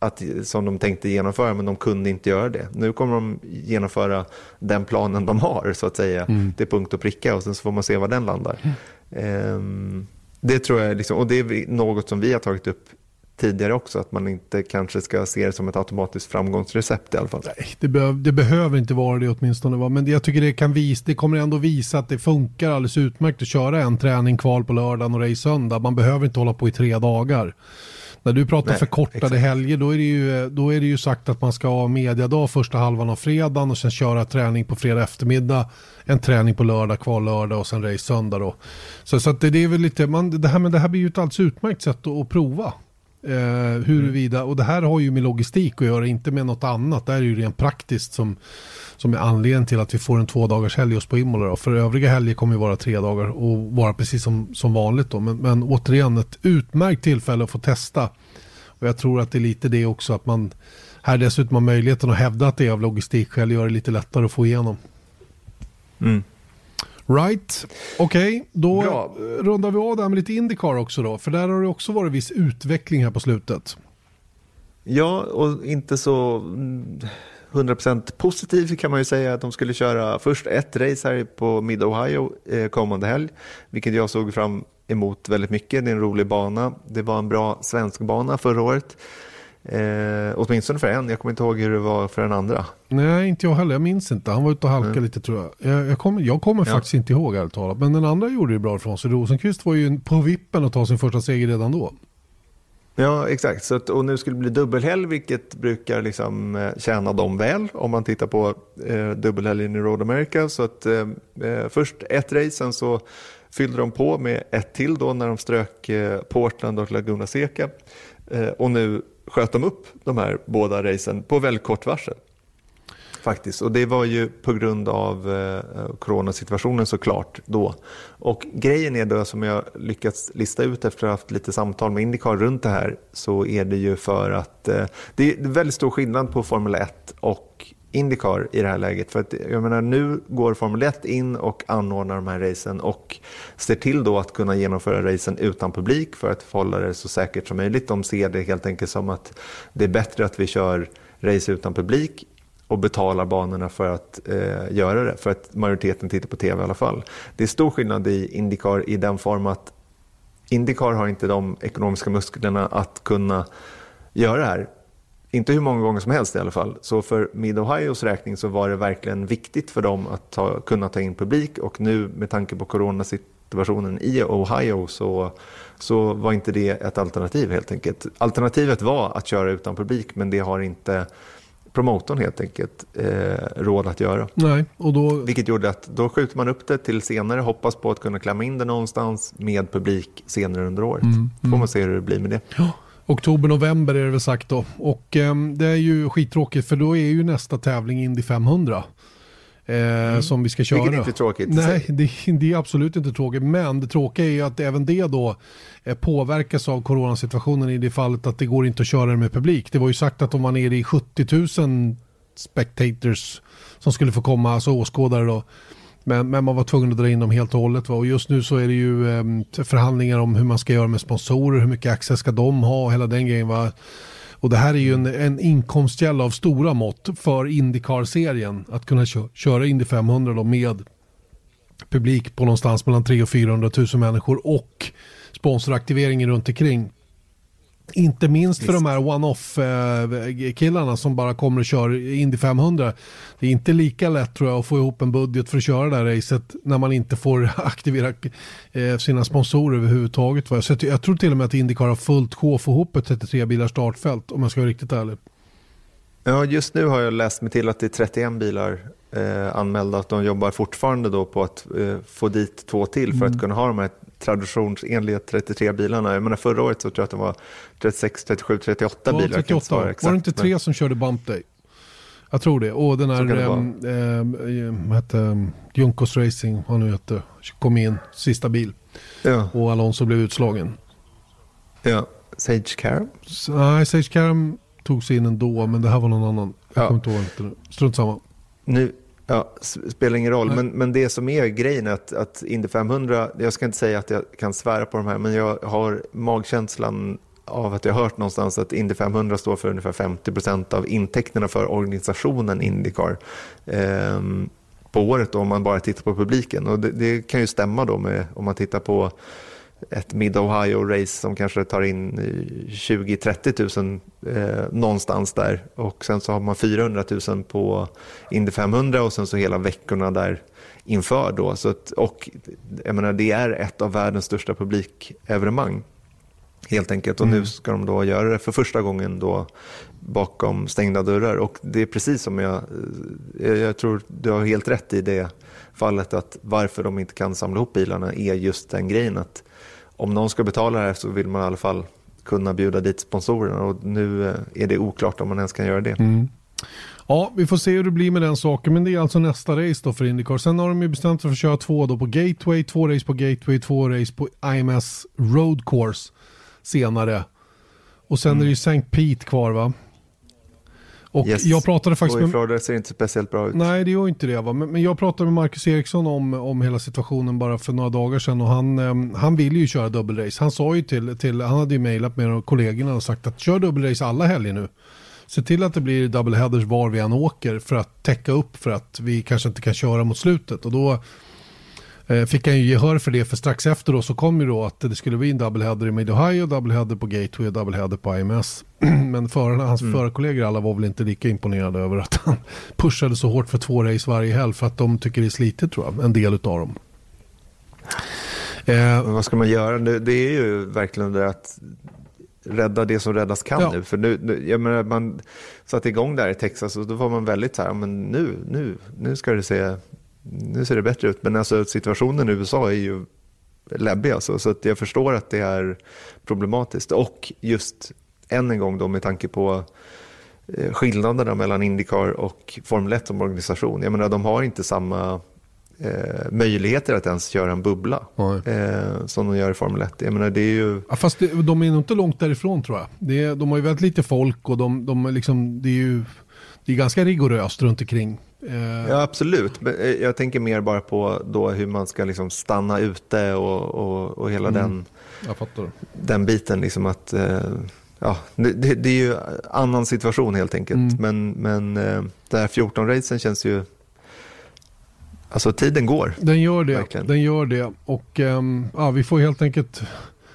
att, som de tänkte genomföra men de kunde inte göra det. Nu kommer de genomföra den planen de har så att säga mm. till punkt och pricka och sen så får man se var den landar. Eh, det tror jag, liksom, och det är något som vi har tagit upp tidigare också, att man inte kanske ska se det som ett automatiskt framgångsrecept i alla fall. Nej, det, be det behöver inte vara det åtminstone. Va? Men jag tycker det, kan visa, det kommer ändå visa att det funkar alldeles utmärkt att köra en träning kval på lördagen och race söndag. Man behöver inte hålla på i tre dagar. När du pratar Nej, förkortade exakt. helger då är, det ju, då är det ju sagt att man ska ha mediadag första halvan av fredagen och sen köra träning på fredag eftermiddag. En träning på lördag, kval lördag och sen race söndag då. Så, så det, det är väl lite, man, det, här, men det här blir ju ett alldeles utmärkt sätt att, att prova. Eh, huruvida, och det här har ju med logistik att göra, inte med något annat. Det här är ju rent praktiskt som, som är anledningen till att vi får en två dagars helg just på Imola. Då. För övriga helger kommer ju vara tre dagar och vara precis som, som vanligt. Då. Men, men återigen ett utmärkt tillfälle att få testa. Och jag tror att det är lite det också att man här dessutom har möjligheten att hävda att det är av logistikskäl gör det lite lättare att få igenom. Mm. Right, okej, okay, då Bra. rundar vi av det här med lite Indycar också då. För där har det också varit viss utveckling här på slutet. Ja, och inte så 100% positiv kan man ju säga att de skulle köra först ett race här på Mid-Ohio eh, kommande helg, vilket jag såg fram emot väldigt mycket. Det är en rolig bana. Det var en bra svensk bana förra året. Eh, åtminstone för en, jag kommer inte ihåg hur det var för den andra. Nej, inte jag heller. Jag minns inte. Han var ute och halkade mm. lite tror jag. Jag, jag kommer, jag kommer ja. faktiskt inte ihåg ärligt talat. Men den andra gjorde det bra från sig. Rosenqvist var ju på vippen att ta sin första seger redan då. Ja, exakt. Så att, och nu skulle det bli dubbelhelg, vilket brukar liksom, eh, tjäna dem väl om man tittar på eh, dubbelhelgen i Road America. Så att, eh, eh, först ett race, sen så fyllde de på med ett till då när de strök eh, Portland och Laguna Seca. Eh, och nu sköt de upp de här båda racen på väldigt kort varsel. Faktiskt, och det var ju på grund av eh, coronasituationen såklart då. Och grejen är då som jag lyckats lista ut efter att ha haft lite samtal med Indycar runt det här så är det ju för att eh, det är väldigt stor skillnad på Formel 1 och Indycar i det här läget. För att, jag menar, nu går Formel 1 in och anordnar de här racen och ser till då att kunna genomföra racen utan publik för att hålla det så säkert som möjligt. De ser det helt enkelt som att det är bättre att vi kör race utan publik och betalar banorna för att eh, göra det, för att majoriteten tittar på tv i alla fall. Det är stor skillnad i Indycar i den form att Indycar har inte de ekonomiska musklerna att kunna göra det här inte hur många gånger som helst i alla fall. Så för Mid-Ohios räkning så var det verkligen viktigt för dem att ta, kunna ta in publik och nu med tanke på coronasituationen i Ohio så, så var inte det ett alternativ helt enkelt. Alternativet var att köra utan publik men det har inte promotorn helt enkelt eh, råd att göra. Nej, och då... Vilket gjorde att då skjuter man upp det till senare, hoppas på att kunna klämma in det någonstans med publik senare under året. Mm, mm. får man se hur det blir med det. Ja. Oktober, november är det väl sagt då. Och eh, det är ju skittråkigt för då är ju nästa tävling Indy 500. Eh, mm. Som vi ska köra. Vilket inte är tråkigt. Nej, det, det, är absolut inte tråkigt. Men det tråkiga är ju att även det då eh, påverkas av coronasituationen i det fallet att det går inte att köra det med publik. Det var ju sagt att om man är i 70 000 spectators som skulle få komma, alltså åskådare då, men, men, man var tvungen att dra in dem helt och hållet. Va? Och just nu så är det ju eh, förhandlingar om hur man ska göra med sponsorer, hur mycket access ska de ha, och hela den grejen. Va? Och det här är ju en, en inkomstkälla av stora mått för Indycar-serien. Att kunna kö köra Indy 500 då med publik på någonstans mellan 300 och 400 000 människor och sponsoraktiveringen runt omkring. Inte minst Visst. för de här one-off-killarna eh, som bara kommer och kör Indy 500. Det är inte lika lätt tror jag att få ihop en budget för att köra det här racet när man inte får (laughs) aktivera eh, sina sponsorer överhuvudtaget. Så jag tror till och med att Indycar har fullt sjå få ihop ett 33 bilars startfält om jag ska vara riktigt ärlig. Ja, just nu har jag läst mig till att det är 31 bilar eh, anmälda. Att de jobbar fortfarande då på att eh, få dit två till för mm. att kunna ha de här traditionsenliga 33 bilarna. Jag menar förra året så tror jag att det var 36, 37, 38 bilar. 38. Var det inte tre som körde Bump Day? Jag tror det. Och den här, eh, vad hette Junkos Racing, vad nu heter, kom in, sista bil. Ja. Och Alonso blev utslagen. Ja, Sage Karam? Nej, Sage Karam tog sig in ändå, men det här var någon annan. Jag ja. kommer inte ihåg. Strunt samma. Nu, Ja, spelar ingen roll. Men, men det som är grejen är att, att Indy 500, jag ska inte säga att jag kan svära på de här, men jag har magkänslan av att jag har hört någonstans att Indy 500 står för ungefär 50% av intäkterna för organisationen Indycar eh, på året då, om man bara tittar på publiken. Och det, det kan ju stämma då med om man tittar på ett Mid-Ohio-race som kanske tar in 20-30 000 eh, någonstans där. Och sen så har man 400 000 på Indy 500 och sen så hela veckorna där inför då. Så att, och jag menar, det är ett av världens största publikevenemang. Helt enkelt. Och mm. nu ska de då göra det för första gången då bakom stängda dörrar. Och det är precis som jag, eh, jag tror du har helt rätt i det fallet att varför de inte kan samla ihop bilarna är just den grejen att om någon ska betala det här så vill man i alla fall kunna bjuda dit sponsorerna och nu eh, är det oklart om man ens kan göra det. Mm. Ja, vi får se hur det blir med den saken, men det är alltså nästa race då för Indycar. Sen har de ju bestämt sig för att köra två då på Gateway, två race på Gateway, två race på IMS Road Course senare. Och sen mm. är det ju St. Pete kvar va? Och yes. jag pratade faktiskt och i Florida ser det inte speciellt bra ut. Nej, det gör inte det. Va? Men, men jag pratade med Marcus Eriksson om, om hela situationen bara för några dagar sedan och han, eh, han vill ju köra dubbelrace. Han sa ju till, till han hade ju mejlat med kollegorna och sagt att kör dubbelrace alla helger nu. Se till att det blir double headers var vi än åker för att täcka upp för att vi kanske inte kan köra mot slutet. Och då fick han ju gehör för det för strax efter då så kom ju då att det skulle bli en double header i Mid Ohio, double header på Gateway och double header på IMS. (clears throat) Men förarna, hans mm. förarkollegor alla var väl inte lika imponerade över att han (laughs) pushade så hårt för två race varje helg för att de tycker det är slitet tror jag, en del av dem. Eh, vad ska man göra? Det, det, är ju verkligen det att rädda det som räddas kan ja. nu. För nu, jag menar, man satte igång där i Texas och då var man väldigt så här, men nu, nu, nu ska det se, nu ser det bättre ut. Men alltså situationen i USA är ju läbbig alltså, så att jag förstår att det är problematiskt. Och just än en gång då med tanke på eh, skillnaderna mellan Indycar och Formel 1 som organisation. Jag menar, de har inte samma eh, möjligheter att ens köra en bubbla eh, som de gör i Formel 1. Jag menar, det är ju... Ja, fast det, de är nog inte långt därifrån tror jag. Det de har ju väldigt lite folk och de, de liksom, det är ju det är ganska rigoröst runt omkring. Eh... Ja, absolut. Eh, jag tänker mer bara på då hur man ska liksom stanna ute och, och, och hela mm. den, den biten. Liksom att, eh, ja, det, det, är ju annan situation helt enkelt. Mm. Men, men det här 14-racen känns ju Alltså tiden går. Den gör det. Verkligen. Den gör det. Och um, ja, vi får helt enkelt,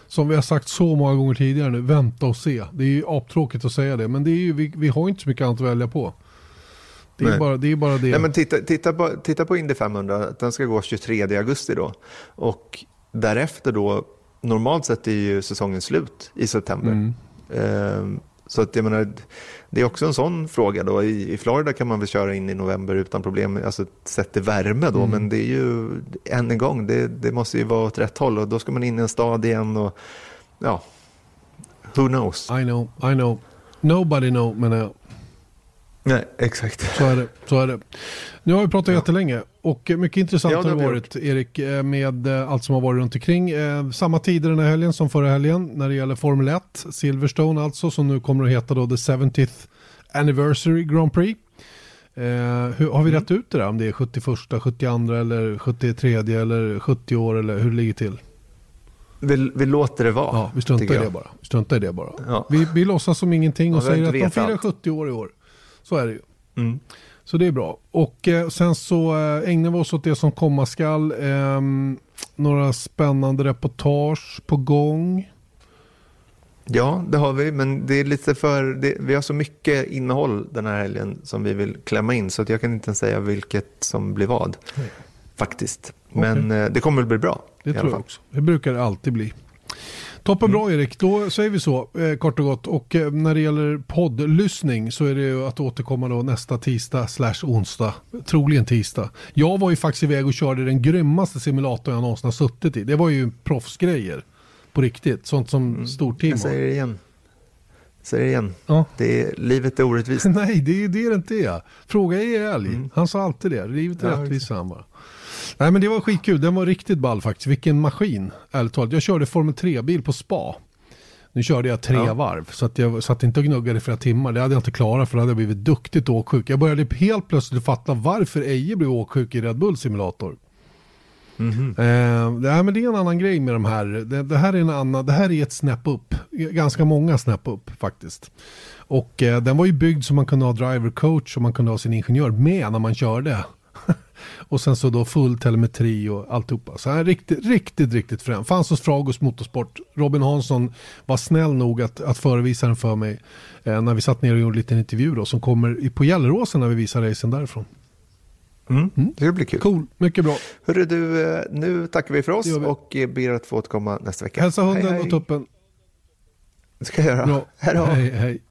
som vi har sagt så många gånger tidigare nu, vänta och se. Det är ju aptråkigt att säga det, men det är ju, vi, vi har inte så mycket annat att välja på. Det är, bara, det är bara det. Nej, men titta, titta, på, titta på Indy 500, den ska gå 23 augusti då. Och därefter då, normalt sett är ju säsongen slut i september. Mm. Um, så att jag menar, det är också en sån fråga. Då. I, I, Florida kan man väl köra in i november utan problem, alltså sett till värme då, mm. men det är ju än en gång, det, det, måste ju vara åt rätt håll och då ska man in i en stad igen och ja, who knows? I know, I know. Nobody know, men jag. Nej, exakt. Så är det. Så är det. Nu har vi pratat ja. jättelänge och mycket intressant ja, det har det varit Erik eh, med eh, allt som har varit runt omkring. Eh, samma tider den här helgen som förra helgen när det gäller Formel 1. Silverstone alltså som nu kommer att heta då The 70th Anniversary Grand Prix. hur, har vi mm. rätt ut det där om det är 71, 72 eller 73 eller 70 år eller hur det ligger till? Vi, vi låter det vara. Ja, vi struntar i det bara. Vi struntar i det bara. Ja. Vi, vi låtsas som ingenting och säger att de firar 70 år i år. Så är det ju. Mm. Så det är bra. Och eh, sen så eh, ägnar vi oss åt det som komma skall. Eh, några spännande reportage på gång. Ja, det har vi, men det är lite för, det, vi har så mycket innehåll den här helgen som vi vill klämma in så att jag kan inte ens säga vilket som blir vad. Nej. Faktiskt. Men okay. Eh, det kommer att bli bra. Det tror jag också. Det brukar det alltid bli. Toppen bra mm. Erik, då säger vi så eh, kort och gott. Och eh, när det gäller poddlyssning så är det ju att återkomma då nästa tisdag slash onsdag. Troligen tisdag. Jag var ju faktiskt iväg och körde den grymmaste simulatorn jag någonsin har suttit i. Det var ju proffsgrejer. På riktigt, sånt som mm. storteam Jag säger det igen. Säger det igen. Ja. Det är, livet är orättvist. (laughs) Nej, det är det inte är. Fråga är älg. Mm. Han sa alltid det. Livet är ja, rättvist, han bara. Nej men det var skitkul, den var riktigt ball faktiskt. Vilken maskin, ärligt talat. Jag körde Formel 3-bil på spa. Nu körde jag tre ja. varv, så att jag satt inte och gnuggade i flera timmar. Det hade jag inte klarat för då hade jag blivit duktigt åksjuk. Jag började helt plötsligt fatta varför Eje blev åksjuk i Red Bull simulator. Mm -hmm. eh, det, men det är en annan grej med de här. Det, det, här är en annan, det här är ett snäpp upp. Ganska många snäpp upp faktiskt. Och eh, den var ju byggd så man kunde ha driver coach och man kunde ha sin ingenjör med när man körde. (laughs) och sen så då full telemetri och alltihopa. Så här riktigt, riktigt, riktigt frän. Fanns hos Fragos Motorsport. Robin Hansson var snäll nog att, att förevisa den för mig eh, när vi satt ner och gjorde en liten intervju då, som kommer på Gelleråsen när vi visar racen därifrån. Mm. Mm. Det blir kul. Cool, mycket bra. Hörru du, eh, nu tackar vi för oss och eh, ber att få återkomma nästa vecka. Hälsa hunden hej, hej. och tuppen. Det ska jag göra. Bra. Hej då. Hej, hej.